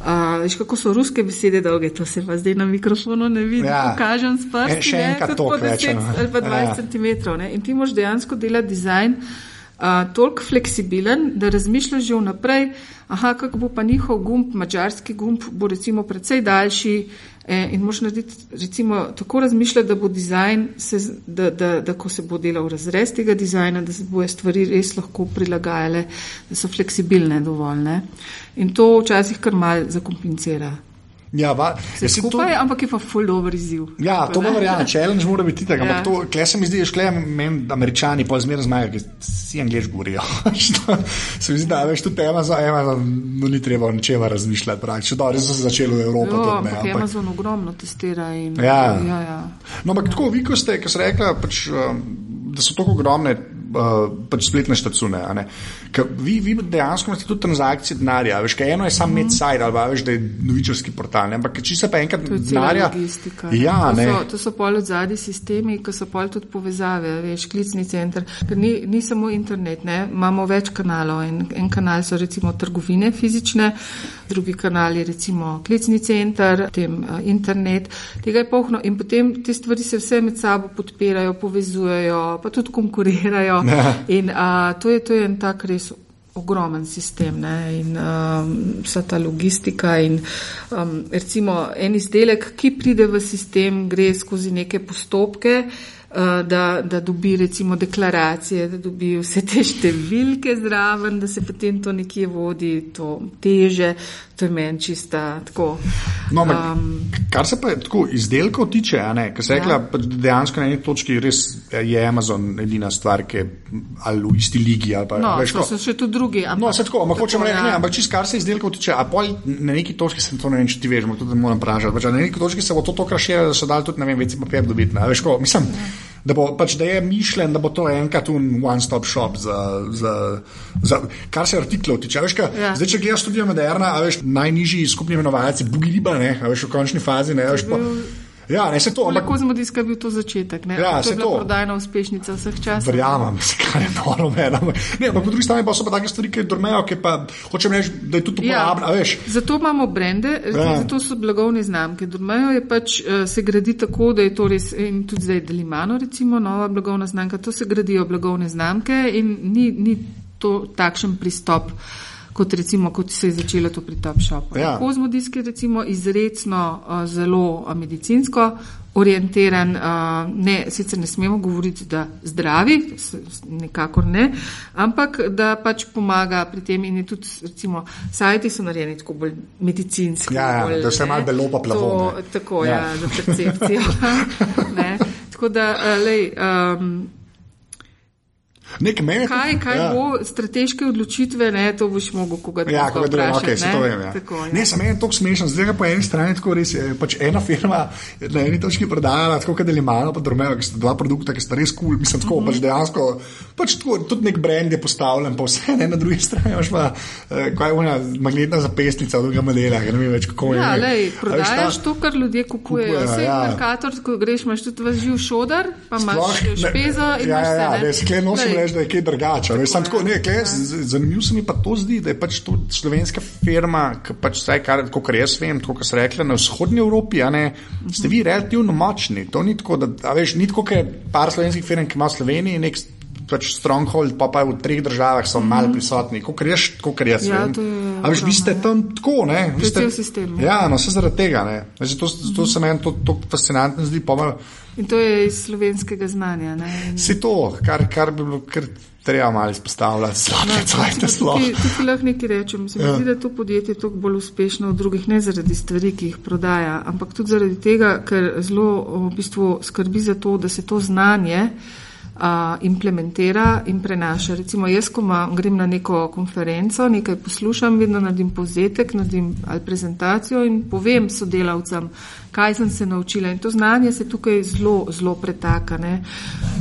Uh, veš, kako so ruske besede dolge, to se pa zdaj nam mikrofonu ne vidi, ja. pokažem s prsti. E, še enkrat to, se ali pa 20 ja. cm. In ti moš dejansko delati dizajn uh, toliko fleksibilen, da razmišljaš že vnaprej, aha, kako bo pa njihov gumb, mačarski gumb, bo recimo precej daljši. E, in moš narediti, recimo, tako razmišljati, da bo dizajn, se, da, da, da ko se bo delal razrez tega dizajna, da se bojo stvari res lahko prilagajale, da so fleksibilne dovolj. Ne? In to včasih kar mal zakompensira. Ja, va, ja, skupaj, to, ampak je pa full dobro izziv. Ja, to bo verjamem, challenge mora biti tako. Ja. Ampak to, se mi zdi, da meni američani pa zmeraj znajo, ker si angliš govorijo. *laughs* se mi zdi, da veš tu tema za Amazon, no ni treba o ničem razmišljati. Če dobro, so se začeli v Evropi. Jo, ampak, ampak Amazon ogromno testira. In, ja. Ja, ja. No, ampak tako, vi, ko ste, ko ste rekli, pač, um, da so tako ogromne uh, pač spletne štacune. A ne. Vi, vi dejansko imate tudi transakcije denarja. Veš, kaj eno je samo med sajt ali pa veš, da je novičarski portal. Ne? Ampak če se pa enkrat cela denarja. Ja, to, ne. so, to so pol od zadnji sistemi, ki so pol tudi povezave, veš, klicni center. Ker ni, ni samo internet, ne? imamo več kanalov. En, en kanal so recimo trgovine fizične, drugi kanal je recimo klicni center, potem internet. Tega je pohno in potem te stvari se vse med sabo podpirajo, povezujejo, pa tudi konkurirajo. Ja. In uh, to, je, to je en tak res ogromen sistem ne? in um, vsa ta logistika in um, recimo en izdelek, ki pride v sistem, gre skozi neke postopke, uh, da, da dobi recimo deklaracije, da dobi vse te številke zraven, da se potem to nekje vodi, to teže, to je meni čista tako. No, um, kar se pa tako izdelkov tiče, ne, ker se Ja. rekla, pač dejansko na eni točki res je Amazon edina stvar, ki je ali v isti ligi. Ali pa, No, veš, so, ko- so še tudi drugi. Ampak, No, se tako, ampak hočem reči, ja. ne, ampak čist kar se izdelkov tiče, a pol na neki točki se to ne vem, če ti veš, ampak tudi moram vprašati, pač, a na neki točki se bo to tako raširilo, da so dali tudi, ne vem, veci papir dobiti, ne, veš, ko, mislim, da bo pač, da je mišljen, da bo to enkrat un one-stop shop za, za, za, kar se artiklov tiče, veš, ka, Ja. zdaj, če gledaš studio Moderna, a veš, najnižji skupni imenovalci, Bugi Riba, ne, a veš, v končni fazi, ne, veš, pa, ja, ne, se to, ampak Lahko smo diska bil to začetek. Ne? Ja, to je bila to. prodajna uspešnica vseh časov. Verjamem, *laughs* kar je noro meni. Ne, ampak po drugi strani pa so pa take stvari, ki drmejo, ki pa hočem reči, da je tudi uporabna, ja. Zato imamo brende, Ja. zato so blagovne znamke. Dormejo je pač, eh, se gradi tako, da je to res, in tudi zdaj Delimano, recimo, nova blagovna znamka, to se gradijo blagovne znamke in ni, ni to takšen pristop. Kot recimo, kot se je začelo to pri Top Shopu. Ja. Kozmodisk je recimo izredno uh, zelo uh, medicinsko orientiran, uh, ne, sicer ne smemo govoriti, da zdravi, nikakor ne, ampak da pač pomaga pri tem in je tudi, recimo, sajti so narejeni tako bolj medicinski. Ja, ja, bolj, da ne. malo belo pa plavo, To, tako, Ja. ja, za percepcijo. *laughs* Tako da, lej, um, Nek meni. kaj, kaj ja. ja. bo strateške odločitve, ne, to boš mogel koga Ja, drugega kako je bilo, okay, se ne. to vem. Ja. Tako, ja. Ne, sem en tok smešen, zdaj ga po eni strani tako res je. Pač ena firma je na eni točki prodajala, tako kot Delimano, pa Drmejo, ki sta dva produkta, ki sta res kul, cool, mislim, tako, mm -hmm. pač dejansko, pač tako, tudi nek brand je postavljen, pa vse ne na drugi strani imaš pa, eh, kaj je ona magnetna zapestnica od drugega modela, ker ne vem več kako je. Ja, ne. lej, veš, prodajaš ta- to, kar ljudje kupujejo. Kupujejo, Vse ja. ja. Merkator, ko greš, imaš tudi vas živ šodar, pa imaš Sploh ne- špezo in ja, imaš ja, vse. ja, ne. ne, reči, da je kaj drugače. samo tako, ne, z- Zanimivo se mi pa to zdi, da je pač to slovenska firma, ki pač vsaj kar, kot jaz vem, tako kot se rekla, na vzhodnji Evropi, ne, ste vi relativno močni. To ni tako, da, veš, ni tako, kot je par slovenskih firm, ki ima v Sloveniji nek pač stronghold, pa pa v treh državah so malo prisotni, kot jaz, kot jaz Ja, je A veš, vi ste tam tako, ne? Vi ste, cel sistem, ja. Ja, no, vse zaradi tega, ne. Zato, zato se meni to, to fascinantno zdi, pa malo. In to je iz slovenskega znanja. Ne. In- Si to, kar, kar bi bilo kar treba malo izpostavljati, zelo sploh. Tukaj, tukaj lahko nekaj rečem. Se mi Ja. zdi, da je to podjetje toliko bolj uspešno od drugih, ne zaradi stvari, ki jih prodaja, ampak tudi zaradi tega, ker zelo v bistvu skrbi za to, da se to znanje a, implementira in prenaša. Recimo jaz, ko ma, grem na neko konferenco, nekaj poslušam, vedno naredim povzetek, naredim ali prezentacijo in povem sodelavcem, kaj sem se naučila. In to znanje se tukaj zelo, zelo pretaka. Ne.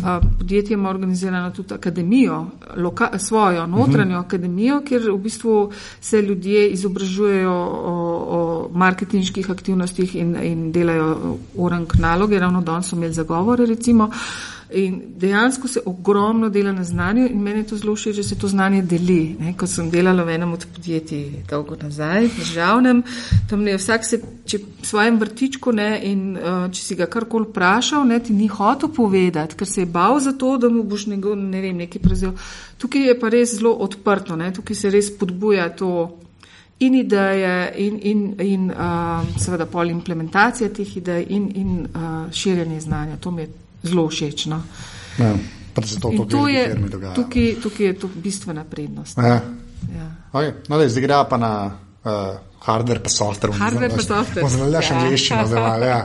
A, podjetje ima organizirano tudi akademijo, loka, svojo notranjo uh -huh. akademijo, kjer v bistvu se ljudje izobražujejo o, o marketinških aktivnostih in, in delajo orang naloge. Ravno danes so imeli zagovore, recimo. In dejansko se ogromno dela na znanju in meni je to zelo všeč, da se to znanje deli. Ne, ko sem delala v enem od podjetij dolgo nazaj, državnem, tam je vsak se, če svojem vrtičku ne in uh, če si ga karkoli vprašal, ne, ti ni hotel povedati, ker se je bal za to, da mu boš nego, ne vem, nekaj prevzel. Tukaj je pa res zelo odprto, ne, tukaj se res podbuja to in ideje, in, in, in uh, seveda pol implementacija teh idej, in, in uh, širjenje znanja. To mi je zelo všeč. No. Ja, to, to, to je, tukaj, tukaj je to bistvena prednost. Ja. Ja. Okay. No, daj, zdaj greva pa na uh, Hardware pa software. Hardware pa software. Le še Ja. angliščino zdaj. Ja.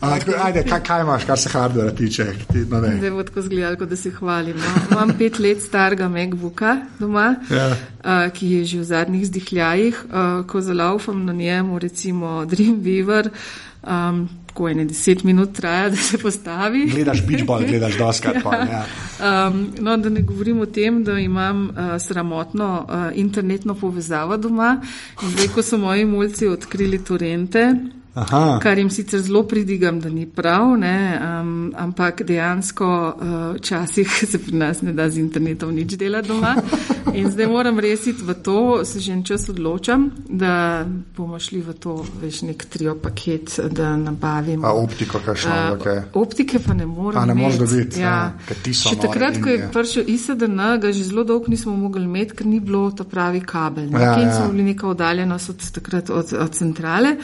A, tako, ajde, kaj, kaj imaš, kar se hardware tiče? Ti, no, ne. Zdaj bo tako izgledalo, kot da se hvalim. No. Imam pet let starega MacBooka doma, Ja. uh, ki je že v zadnjih zdihljajih. Uh, ko zalaufam na njemu, recimo Dreamweaver, um, tako ene deset minut traja, *laughs* da se postavi. Gledaš beachball, *laughs* gledaš doskrat. Ja. Ja. Um, no, da ne govorim o tem, da imam uh, sramotno uh, internetno povezavo doma. Zdaj, ko so moji mulci odkrili torente, Aha. kar jim sicer zelo pridigam, da ni prav, ne, um, ampak dejansko uh, včasih *laughs* se pri nas ne da z internetom nič dela doma. In zdaj moram resiti v to, se že en čas odločam, da bomo šli v to, veš, nek trio paket, da nabavimo. A optiko, kakšno, Uh, okay. Optike pa ne morem. A, ne moreš dobiti, Ja. ja, ti so Še takrat, ko je prišel ISDN, ga že zelo dolgo nismo mogli imeti, ker ni bilo ta pravi kabel. Ja, Ja, in ja. smo bili neka oddaljenost od, takrat od, od centrale.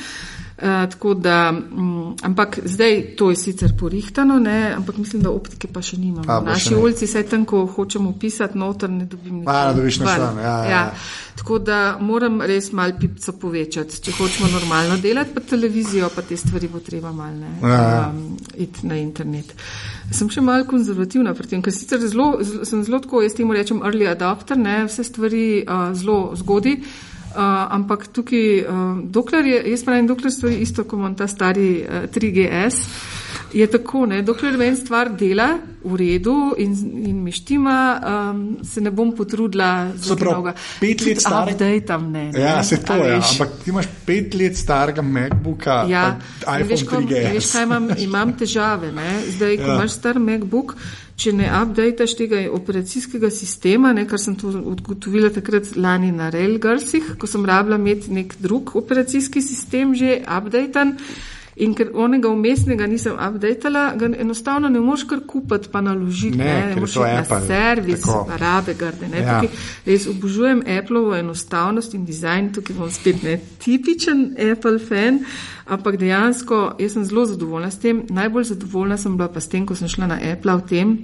Uh, tako da, um, ampak zdaj to je sicer porihtano, ne, ampak mislim, da optike pa še nimamo. A, V naši ulici, saj tam, ko hočemo pisati noter, ne dobim nič. A, ne dobiš nič ven, ja, ja, ja. Tako da moram res mal pipco povečati, če hočemo normalno delati, pa televizijo, pa te stvari bo treba mal ne, Ja, ja. um, iti na internet. Sem še malo konzervativna pri tem, ker sicer zelo, zelo, sem zelo tako, jaz temu rečem early adopter, ne, vse stvari uh, zelo zgodi. Uh, ampak tukaj, uh, dokler je, jaz pravim, dokler stvari isto, kot imam ta stari uh, 3GS, je tako, ne, dokler ven stvar dela v redu in, in mi štima, um, se ne bom potrudila za mnoga. pet let Tudi star- Updateam ne. Ja, ne, se to je. veš. Ampak ti imaš pet let starega MacBooka, Ja, iPhone veš, ko, 3GS. veš, kaj imam, imam težave. Ne? Zdaj, ko Ja. ja. imaš star MacBook, če ne updateš tega operacijskega sistema, ne, kar sem to odgotovila takrat lani na Railgursih, ko sem rabila imeti nek drug operacijski sistem že updatan. In ker onega umestnega nisem updatala, ga enostavno ne moreš kar kupiti pa naložiti. Ne, Ne, iti na Apple, servis, tako. rabe garde. Ne, Ja. Res obožujem Appleovo enostavnost in dizajn, tukaj bom spet ne tipičen Apple fan, ampak dejansko jaz sem zelo zadovoljna s tem. Najbolj zadovoljna sem bila pa s tem, ko sem šla na Apple v tem,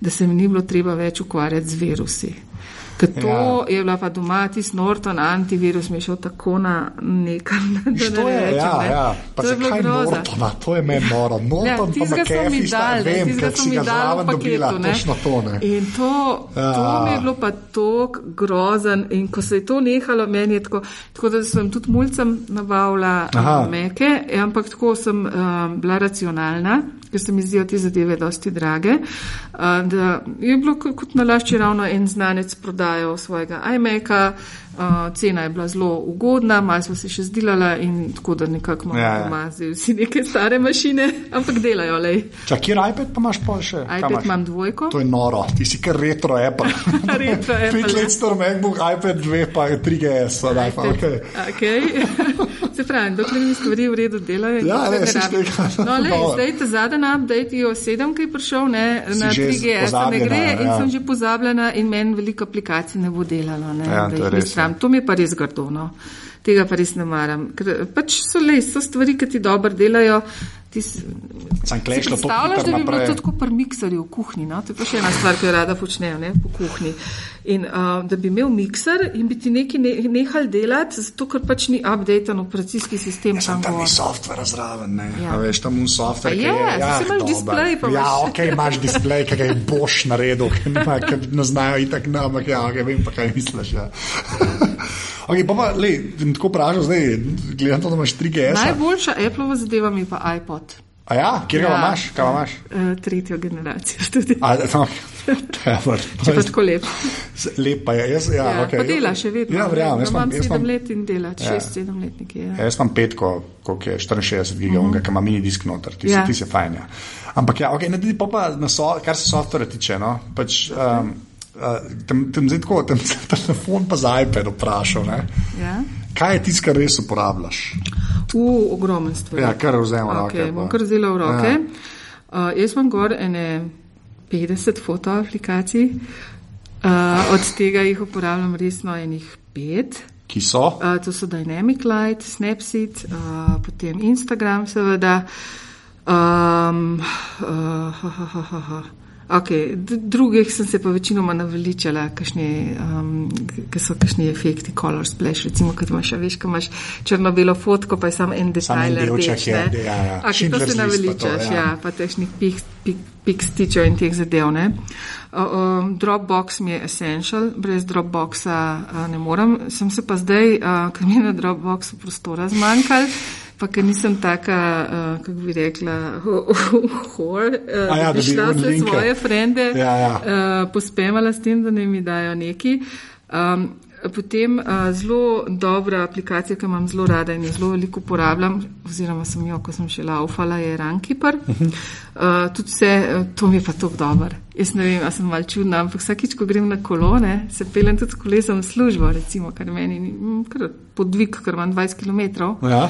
da se mi ni bilo treba več ukvarjati z virusi. Ker to Ja. ja. je bila pa doma tisti Norton antivirus, mi je šel tako na nekam, *laughs* da ne To je, rečem. ja, ne. ja. Pa to je bilo groza. Nortona? To je meni noro. Ja, Norton pa tistega so mi dali, vem, ker so mi dali v paketu, ne. točno to ne. In to, to Ja. mi je bilo pa tako grozen in ko se je to nehalo, meni je tako, tako da sem tudi mulcem nabavila Aha. um, meke, eh, ampak tako sem um, bila racionalna, ker se mi zdijo te zadeve dosti drage. Uh, je bilo kot, kot nalašči ravno en znanec prodajal svojega iMaca, uh, cena je bila zelo ugodna, malo smo se še zdelala in tako da nekako imamo Ja, ja, zdaj vsi neke stare mašine, ampak delajo lej. Čak, kjer iPad pa imaš pol še? IPad imam dvojko. To je noro, ti si kar retro Apple. *laughs* Retro Apple, Pet ja. let star MacBook, iPad 2 pa je 3GS. sedaj pa, Okay. Okay. *laughs* Se pravi, dokler mi stvari v redu delajo. in Ja, ne, rabim. štekam. *laughs* No, le, Dobro. zdaj ta zadnji update je o 7, ki je prišel ne, Si na že 3GS, ne gre in ja. sem že pozabljena in meni veliko aplikacij ne bo delalo. Ne, Ja, sram. To mi je pa res grdo. No. Tega pa res ne maram. Ker pač so le, so stvari, ki ti dobro delajo. Ti Sam Si klešlo to predstavljaš, da bi bilo to tako pri mikserju v kuhinji? No? To je pa še ena stvar, ki jo rada počnejo ne? po kuhinji. In uh, da bi imel mikser in bi ti nekaj ne, nehal delati, zato ker pač ni updaten operacijski sistem. Sem tam tam gor. ni software zraven, ne. Ja. Ja. Veš, tam un software, ki je, je. Ja, saj imaš dober. displej, pa Ja, imaš- ok, imaš displej, ki ga je boš naredil, ker ker ne znajo itak na, ampak ja, ok, vem pa, kaj misliš. Ja. *laughs* Ok, pa pa, lej, tako pražal zdaj, gledam to, da imaš 3GS. -a. Najboljša Apple zadeva mi je pa iPod. A ja, kjer ga Ja. imaš, kaj imaš? Uh, tretjo generacijo tudi. A, no, teber. Če pa tako lep. Lep pa je, jaz, ja, Ja, ok. pa dela še vedno. Ja, verjamem, jaz imam imam, sedem let in dela, Ja. šest, sedem let nekje. Ja. Ja, jaz imam petko, koliko je 64 gigov, mm -hmm. ki ima mini disk noter, ti, ja. Ja. ti se fajn. Ja. Ampak ja, okay, ne, pa pa na so, kar se softvera tiče, no, pač, um, uh, tem, tem, zdaj tako, tem, *laughs* telefon pa za iPad vprašal, ne. Ja. Kaj je tisto, kar res uporabljaš? V ogromen stvar. Ja, kar vzemo roke, Okay, pa. bom kar vzela v roke. Ja. Ja. Uh, jaz imam gor ene 50 fotoaplikacij, uh, od tega jih uporabljam resno enih pet. Ki so? Uh, to so Dynamic Light, Snapseed, uh, potem Instagram, seveda. Um, uh, ha, ha, ha, ha. Okay, drugih sem se pa večinoma naveličala, um, ker so kakšni efekti, color splash, recimo, kad imaš, veš, ko imaš črno-belo fotko, pa je samo en detajl. Ja, ja. Okay, to se naveličaš, to, ja. ja, pa tehnih pik, pik, pik stičev in teh zadev. Ne? Um, Dropbox mi je essential, brez Dropboxa uh, ne morem. Sem se pa zdaj, uh, ker mi je na Dropboxu prostora zmanjkal. Pa, ker nisem taka, uh, kako bi rekla, hor, uh, ja, da bi šla vse svoje frende, ja, ja. uh, pospemala s tem, da ne mi dajo neki. Um, potem uh, zelo dobra aplikacija, ki imam zelo rada in jo zelo veliko uporabljam, oziroma sem jo, ko sem še laufala, je Rankeeper. Uh, tudi vse, to mi je pa tako dober. Jaz ne vem, a sem mal čudna, ampak vsakič, ko grem na kolone, se pelem tudi s kolesom v službo, recimo, kar meni ni, kar podvig, kar imam 20 km. Ja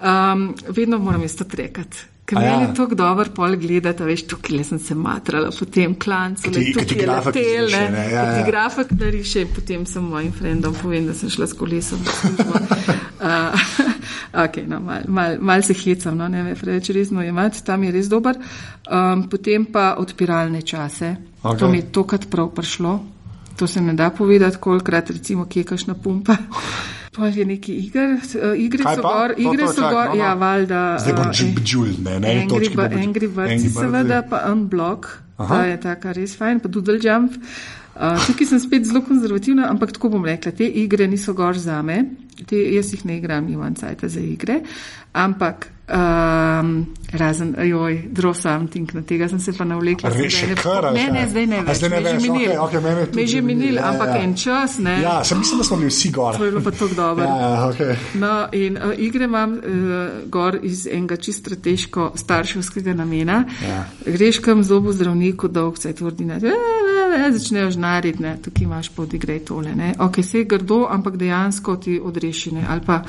um, vedno moram isto trekati. Ker meni je ja. tako dobro pol gledati, veš, tukaj le sem se matrala po tem klancu, le tukaj je letel, ne, ja, ja. grafik nariše in potem sem mojim frendom povem, da sem šla s kolesom. uh, *laughs* *laughs* ok, no, mal, mal, mal se hecam, no, ne vem, preveč resno imati, tam je res dober. Um, potem pa odpiralne čase. Okay. To mi je tokrat prav prišlo. To se ne da povedati, kolikrat recimo kje kašna pumpa. *laughs* Pa je neki igr, uh, igre so gor, igre to, to, so čak, gor, no, no. ja, valjda. Zdaj bo džibdžul, uh, ne, ne, Angry, ba, Angry Birds, seveda, pa Unblock, ta je taka res fajn, pa Doodle Jump. Uh, tukaj sem spet zelo konzervativna, ampak tako bom rekla, te igre niso gor za me, te, jaz jih ne igram, imam cajt za igre, ampak Um, razen, joj, draw something, na tega sem se pa navlekla. Reši, kar je. Ne, ne, zdaj ne več. Zdaj ne več, minil, okay, okay, to. Me že minil, ja, ampak ja. en čas, ne. Ja, sem mislila, da smo bili vsi gor. To je bilo pa tako dobro. Ja, ja, okay. No, in uh, igre imam uh, gor iz enega čist strateško starševskega namena. Ja. Greš kam zobu zdravniku, dolg se tvrdi, ne, začnejo žnariti, ne, tukaj imaš pod igre tole, ne. Ok, se grdo, ampak dejansko ti odrešine. Ali pa,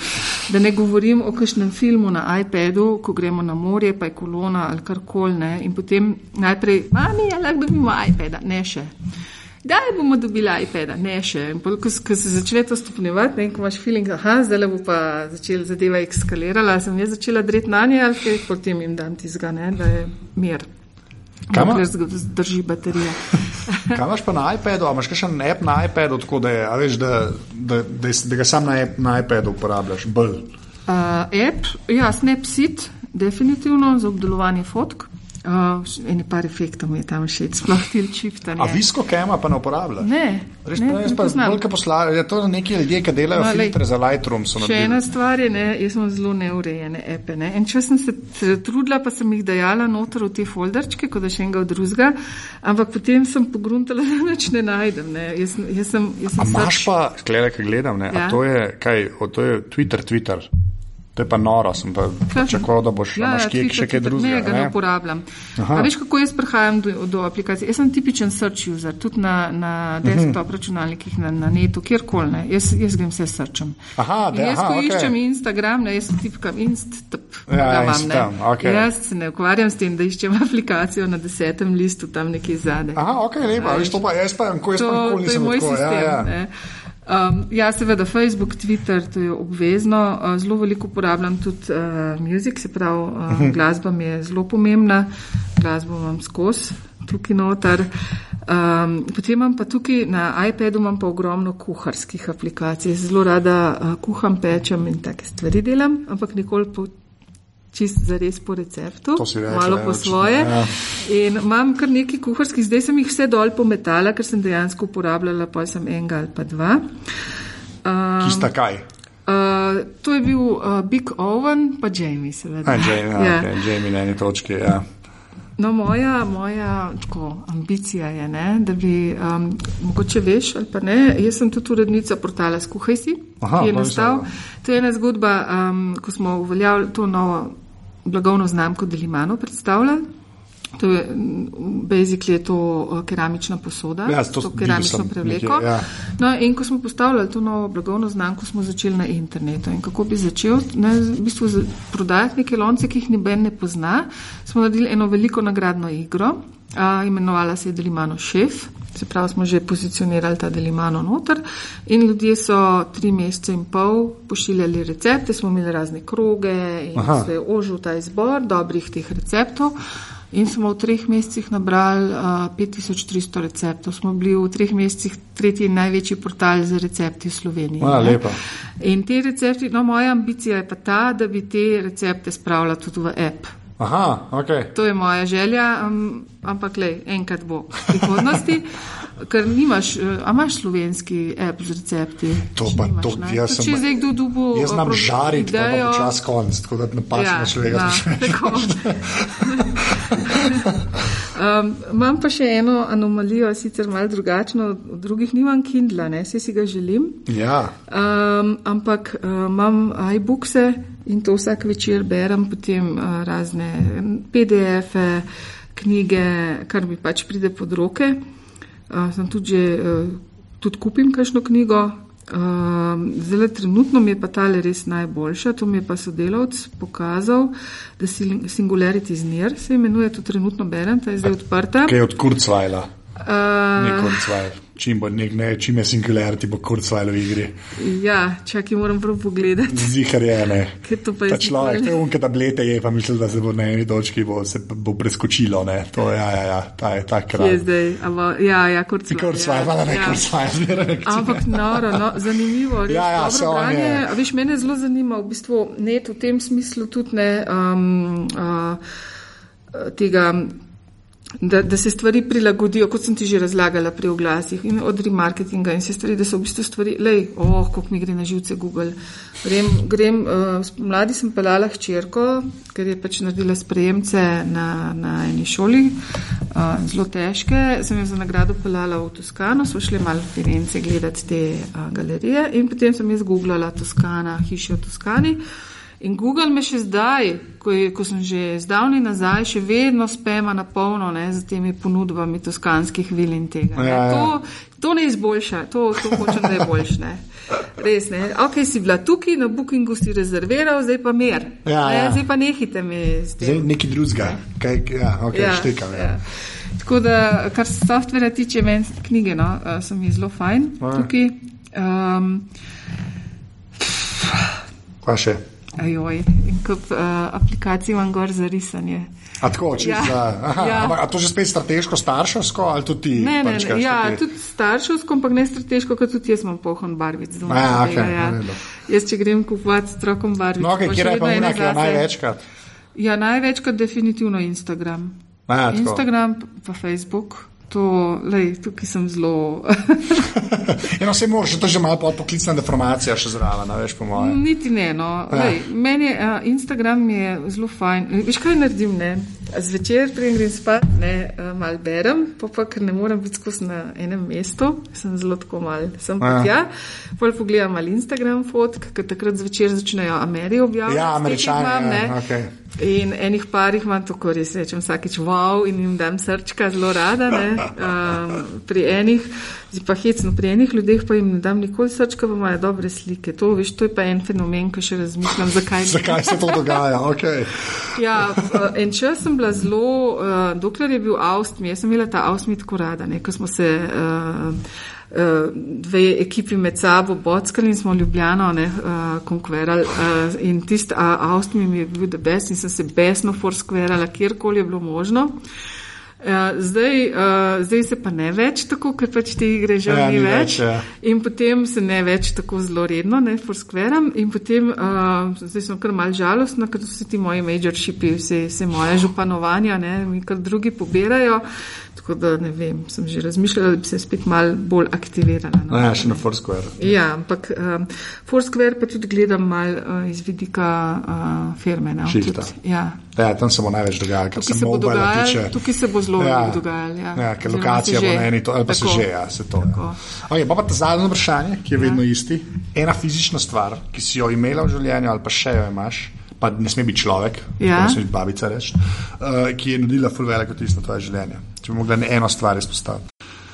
da ne govorim o kakšnem filmu na iPad, redu, ko gremo na morje, pa je kolona ali karkoli. In potem najprej, mami, ali lahko dobimo iPad, ne še. Kdaj bomo dobili iPad, ne še. Ko, ko se začne to stopnjevati, ne, ko imaš feeling, da zdaj bo pa začela zadeva ekskalirala, sem jaz začela dreti na nje, ali kaj potem jim dam tizga, ne, da je mir. Kam zdrži baterija? *laughs* Kaj imaš pa na iPadu? A imaš še en app na iPadu, tako da, je, veš, da, da, da, da ga sam na, na iPadu uporabljaš? Bolj. Uh, app, ja, Snapseed, definitivno za obdelovanje fotk. Uh, Eni par efektov je tam še, sploh ti čifta. A visko kema pa ne uporablja? Ne. Res ne, ne pa velike poslare, je to neki ljudje, ki delajo no, filtre za Lightroom. Še nabili. ena stvar je, ne, jaz sem zelo neurejene epe. Ne. En čas sem se trudila, pa sem jih dajala noter v te folderčke, kot da še enega od drugega, ampak potem sem pogruntala, *laughs* da več ne najdem. Ne. Jaz, jaz sem, jaz sem a imaš pa, gledaj, kaj gledam, ne, ja? a to je, kaj, o, to je Twitter, Twitter. To je pa noro, sem pa čakal, da boš ja, kje, še kaj drugega. Ne, ga ne uporabljam. A veš, kako jaz prihajam do, do aplikacije? Jaz sem tipičen search user, tudi na, na mhm. desktop uh -huh. računalnikih, na, na netu, kjerkoli ne. Jaz, jaz grem vse searcham. Aha, da, jaz, ko okay. iščem Instagram, ne, jaz tipkam inst, tp, ja, vam, ne. Okay. Jaz se ne ukvarjam s tem, da iščem *laughs* aplikacijo na desetem listu tam nekje zadaj. Aha, ok, lepa, veš, to pa jaz pa, ko jaz pa nikoli nisem. To je moj tako, sistem. Ja, ja. Um, ja, seveda Facebook, Twitter, to je obvezno. Uh, zelo veliko uporabljam tudi uh, muzik, se pravi, uh, glasba mi je zelo pomembna, glasbo imam skozi tukaj noter. Um, potem imam pa tukaj na iPadu imam pa ogromno kuharskih aplikacij. Zelo rada uh, kuham, pečem in take stvari delam, ampak nikoli po čist za res po receptu, reče, malo po svoje. Ja. In imam kar nekaj kuharskih, zdaj sem jih vse dol pometala, ker sem dejansko uporabljala, pa sem enega ali pa dva. Um, Kista kaj? Uh, to je bil uh, Big Oven, pa Jamie, seveda. A, Jamie, ja. okay. Jamie na eni točki, ja. No, moja, moja tako, ambicija je, ne, da bi, um, mogoče veš ali pa ne, jaz sem tudi urednica portala Skuhaj si, Aha, ki je nastal. To je ena zgodba, um, ko smo uveljavili to novo blagovno znamko Delimano predstavljali. To je, basically je to uh, keramična posoda, ja, to, to keramično prevleko. Nekje, ja. No, in ko smo postavljali to novo blagovno znamko, smo začeli na internetu. In kako bi začel, ne, v bistvu prodajati neke lonce, ki jih niben ne pozna, smo naredili eno veliko nagradno igro, a, imenovala se je Delimano Šef. Se pravi, smo že pozicionirali ta delimano noter in ljudje so tri mesece in pol pošiljali recepte, smo imeli razne kroge in Aha. se je ožil ta izbor dobrih teh receptov. In smo v treh mesecih nabrali uh, 5300 receptov. Smo bili v treh mesecih tretji največji portal za recepte v Sloveniji. A, ne. lepo. In te recepti, no, moja ambicija je pa ta, da bi te recepte spravila tudi v app. Aha, ok. To je moja želja, um, ampak le enkrat bo v prihodnosti, *laughs* ker nimaš, uh, a imaš slovenski app z recepti? To pa nimaš, to, ne. jaz sem- zdaj kdo dubo. Jaz znam žariti, pa pa počas konc, tako da ne pač Ja, na človeka. ja. *laughs* Um, imam pa še eno anomalijo, sicer malo drugačno od drugih, nimam Kindla, ne, vse si ga želim. Ja, Um, ampak uh, imam iBookse in to vsak večer berem, potem uh, razne PDF-e, knjige, kar mi pač pride pod roke. Uh, sem tudi, že, uh, tudi kupim kakšno knjigo. Um, Zelo trenutno mi je pa tale res najboljša, to mi je pa sodelavc pokazal, da si Singularity Znir se imenuje, to trenutno berem, ta je zdaj odprta. kaj je od Kurzweila. Ne Uh, Kurzweil. Čim, bo, nek, ne, čim je Singularity, bo Kurzweil v igri. ja, čakaj, moram prav pogledati. Zihar je, ne. To je Ta človek, zdaj? te unke tablete je, pa mislim, da se bo na eni točki bo, se bo preskočilo, ne. To je, ja, ja, ja, ta je ta Kje je kraj. zdaj? Ava, ja, ja, kot Ti Kurzweil, hvala ne Kurzweil, zmeraj nek Ampak noro, no, zanimivo. res Ja, ja, branje. je- A Veš, mene zelo zanima v bistvu net v tem smislu tudi ne um, uh, tega. Da, da se stvari prilagodijo, kot sem ti že razlagala pri oglasih in od remarketinga in se stvari, da so v bistvu stvari, lej, oh, kako mi gre na živce Google. Grem, grem uh, mladi sem pelala hčerko, ker je pač naredila sprejemce na, na eni šoli, uh, zelo težke, sem jo za nagrado pelala v Toskano, smo šli malo v Firence gledati te uh, galerije in potem sem jaz googlala Toskana, hiše v Toskani. In Google me še zdaj, ko, je, ko sem že zdavni nazaj, še vedno spema na polno ne, z temi ponudbami toskanskih vil in tega. Ne. Ja, ja. To, to ne izboljša, to, to hočem, da je boljš. Ne. Res ne. Ok, si bila tukaj, na Bookingu si rezerviral, zdaj pa mir. Ja, ne, ja. Zdaj pa nehite tem. Zdaj neki drugega. Kaj, ja, ok, ja, štekam. Ja. Tako da, kar se softvera tiče, meni knjige, no, uh, so mi zelo fajn Ja. tukaj. Um, Pa še. Ajoj, in kup uh, aplikacij imam gor za risanje. A tako, če Ja. za. Aha, Ja. a to že spet strateško, starševsko ali tudi ti? Ne, ne, pač, ne, ja, ti? tudi starševsko, ampak ne strateško, kot tudi jaz imam pohon barvic doma. Ja, da, okej, ja. redu. Jaz, če grem kupovati s trokom barvic. No, okay, kje je pa ena, ki zase. največkrat? Ja, največkrat definitivno Instagram. Ja. Instagram pa Facebook. To, lej, tukaj sem zelo. *laughs* Eno se moraš, to je že malo poklicna deformacija še zraven, veš po mojem. Niti ne. No. Ja. Lej, meni je uh, Instagram je zelo fajn. Veš, kaj naredim? Ne? Zvečer preden grem spat, ne, uh, mal berem, pa, pa ker ne morem biti skozi na enem mestu, sem zelo tako mal, sem pa Ja. tja. Pol pogledam mal Instagram fotk, ker takrat zvečer začnejo Amerijo objavljati. Ja, američani. imam, Ja, okay. In enih parih imam tako res rečem vsakeč wow in jim dam srčka zelo rada. Ne? Um, pri enih, zdaj pa hecno, pri enih ljudeh pa jim ne dam nikoli srčka, pa imajo dobre slike. To, veš, to je pa en fenomen, ki še razmišljam, zakaj. Zakaj se to dogaja? Okay. Ja, v- en čas sem bila zelo, uh, dokler je bil Avstmi, jaz sem imela ta Avstmi tako rada, ne, ko smo se uh, dve ekipi med sabo bockali in smo Ljubljano ne, uh, konkverali uh, in tisti uh, Avstmi mi je bil the best in sem se besno forskverala, kjerkoli je bilo možno. Uh, zdaj, uh, zdaj se pa ne več tako, ker pač te igre že Ja, ni več. več, ja. In potem se ne več tako zelo redno, ne forskveram. In potem, uh, zdaj sem kar mal žalostna, ker so ti moji majorshipi, vse, vse moje županovanja, ne, mi kar drugi pobirajo. Tako da ne vem, sem že razmišljala, da bi se spet mal bolj aktivirala. No. Ja, še na Foursquare. Ja, ampak um, Foursquare pa tudi gledam mal uh, iz vidika uh, firme. No, Shifta. tudi, ja. Ja, tam se bo največ dogajalo, kar se se bo dogajalo, tiče. tukaj se bo zelo Ja. dogajalo. Ja, Ja, ker Oziroma lokacija se bo na eni, to, ali pa se Tako. že, ja, se to. Tako. Okay, pa pa ta zadnje vprašanje, ki je vedno isti. Ena fizična stvar, ki si jo imela v življenju, ali pa še jo imaš, pa ne sme biti človek, Ja. ne sme biti babica reči, uh, ki je naredila ful veliko tisto tvoje življenje. Če bi mogla eno stvar izpostaviti.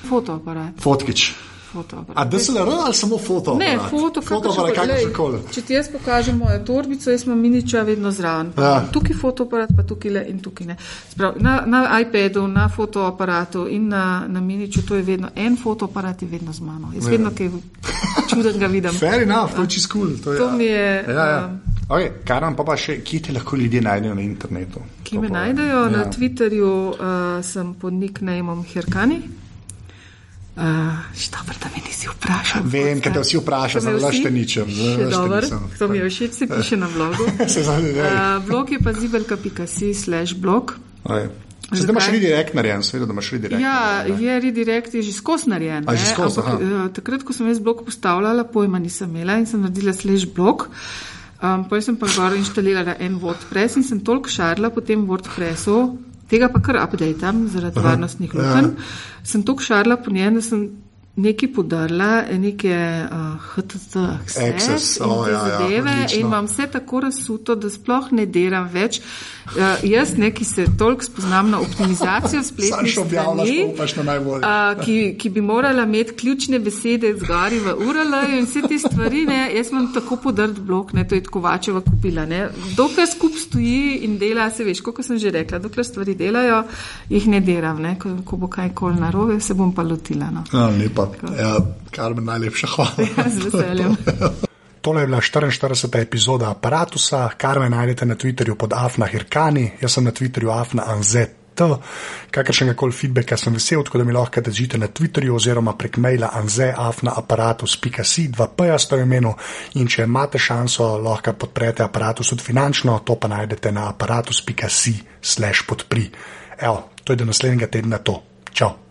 Fotoaparat. Fotkič. fotoaparat. A DSLR ali samo foto? Ne, foto, fotoaparat, kakršen kakršen Če ti jaz pokažem mojo torbico, jaz imam miniča vedno zraven. Ja. Tukaj fotoaparat, pa tukaj le in tukaj ne. Sprav, na, na iPadu, na fotoaparatu in na, na miniču, to je vedno en fotoaparat, je vedno z mano. Jaz vedno kaj čudenega vidim. Fair enough, to je čist cool. To, je, To mi je, Ja, ja. um, Okay, kar nam pa, pa še, kje te lahko ljudje najdejo na internetu? Ki me najdejo ja. na Twitterju, uh, sem pod nicknameom Hirkani. Uh, Dobro, da me nisi vprašal. Vem, kaj te vsi vprašajo, zelo lažte ničem. To mi je všeč, se piše na blogu. *laughs* uh, blog je pa zibelka.si slash blog. Zdaj imaš redirekt narejen, seveda, da imaš redirekt. Ja, narejen, je redirekt, je že skos narejen. Že skos, Ampak, uh, takrat, ko sem jaz blog postavljala, pojma nisem imela in sem naredila slash blog. Um, Potem sem pa gor inštalirala en WordPress in sem toliko šarila po tem WordPressu, tega pa kar updateam zaradi Aha, varnostnih lukenj. Ja. Sem toliko šarila po njem, da sem nekaj podarila, neke uh, HTT access in oh, ja, ja zadeve ja, in imam vse tako razsuto, da sploh ne deram več. Uh, jaz neki se toliko spoznam na optimizacijo spletnih strani, uh, ki, ki bi morala imeti ključne besede zgori v URL in vse te stvari, ne, jaz imam tako podrt blok, ne, to je Kovačeva kupila. Ne. Dokler skup stoji in dela, se veš, kot sem že rekla, dokler stvari delajo, jih ne deram, ne, ko, ko bo kaj kol narobe, se bom pa lotila. No. Ja, Ja, kar mi najlepša hvala. Ja, z veseljem. *laughs* Tole je bila 44. epizoda aparata, kar me najdete na Twitterju pod Afna Hirkani, jaz sem na Twitterju Afna Anzet. Kakršnega koli feedbacka sem vesel, tako da mi lahko držite na Twitterju oziroma prek maila anzeafnaaparatus.si, dva p-ja sta v imenu in če imate šanso, lahko podprete aparatus tudi finančno, to pa najdete na aparatus.si slash podpri. Evo, to je do naslednjega tedna to. Čau!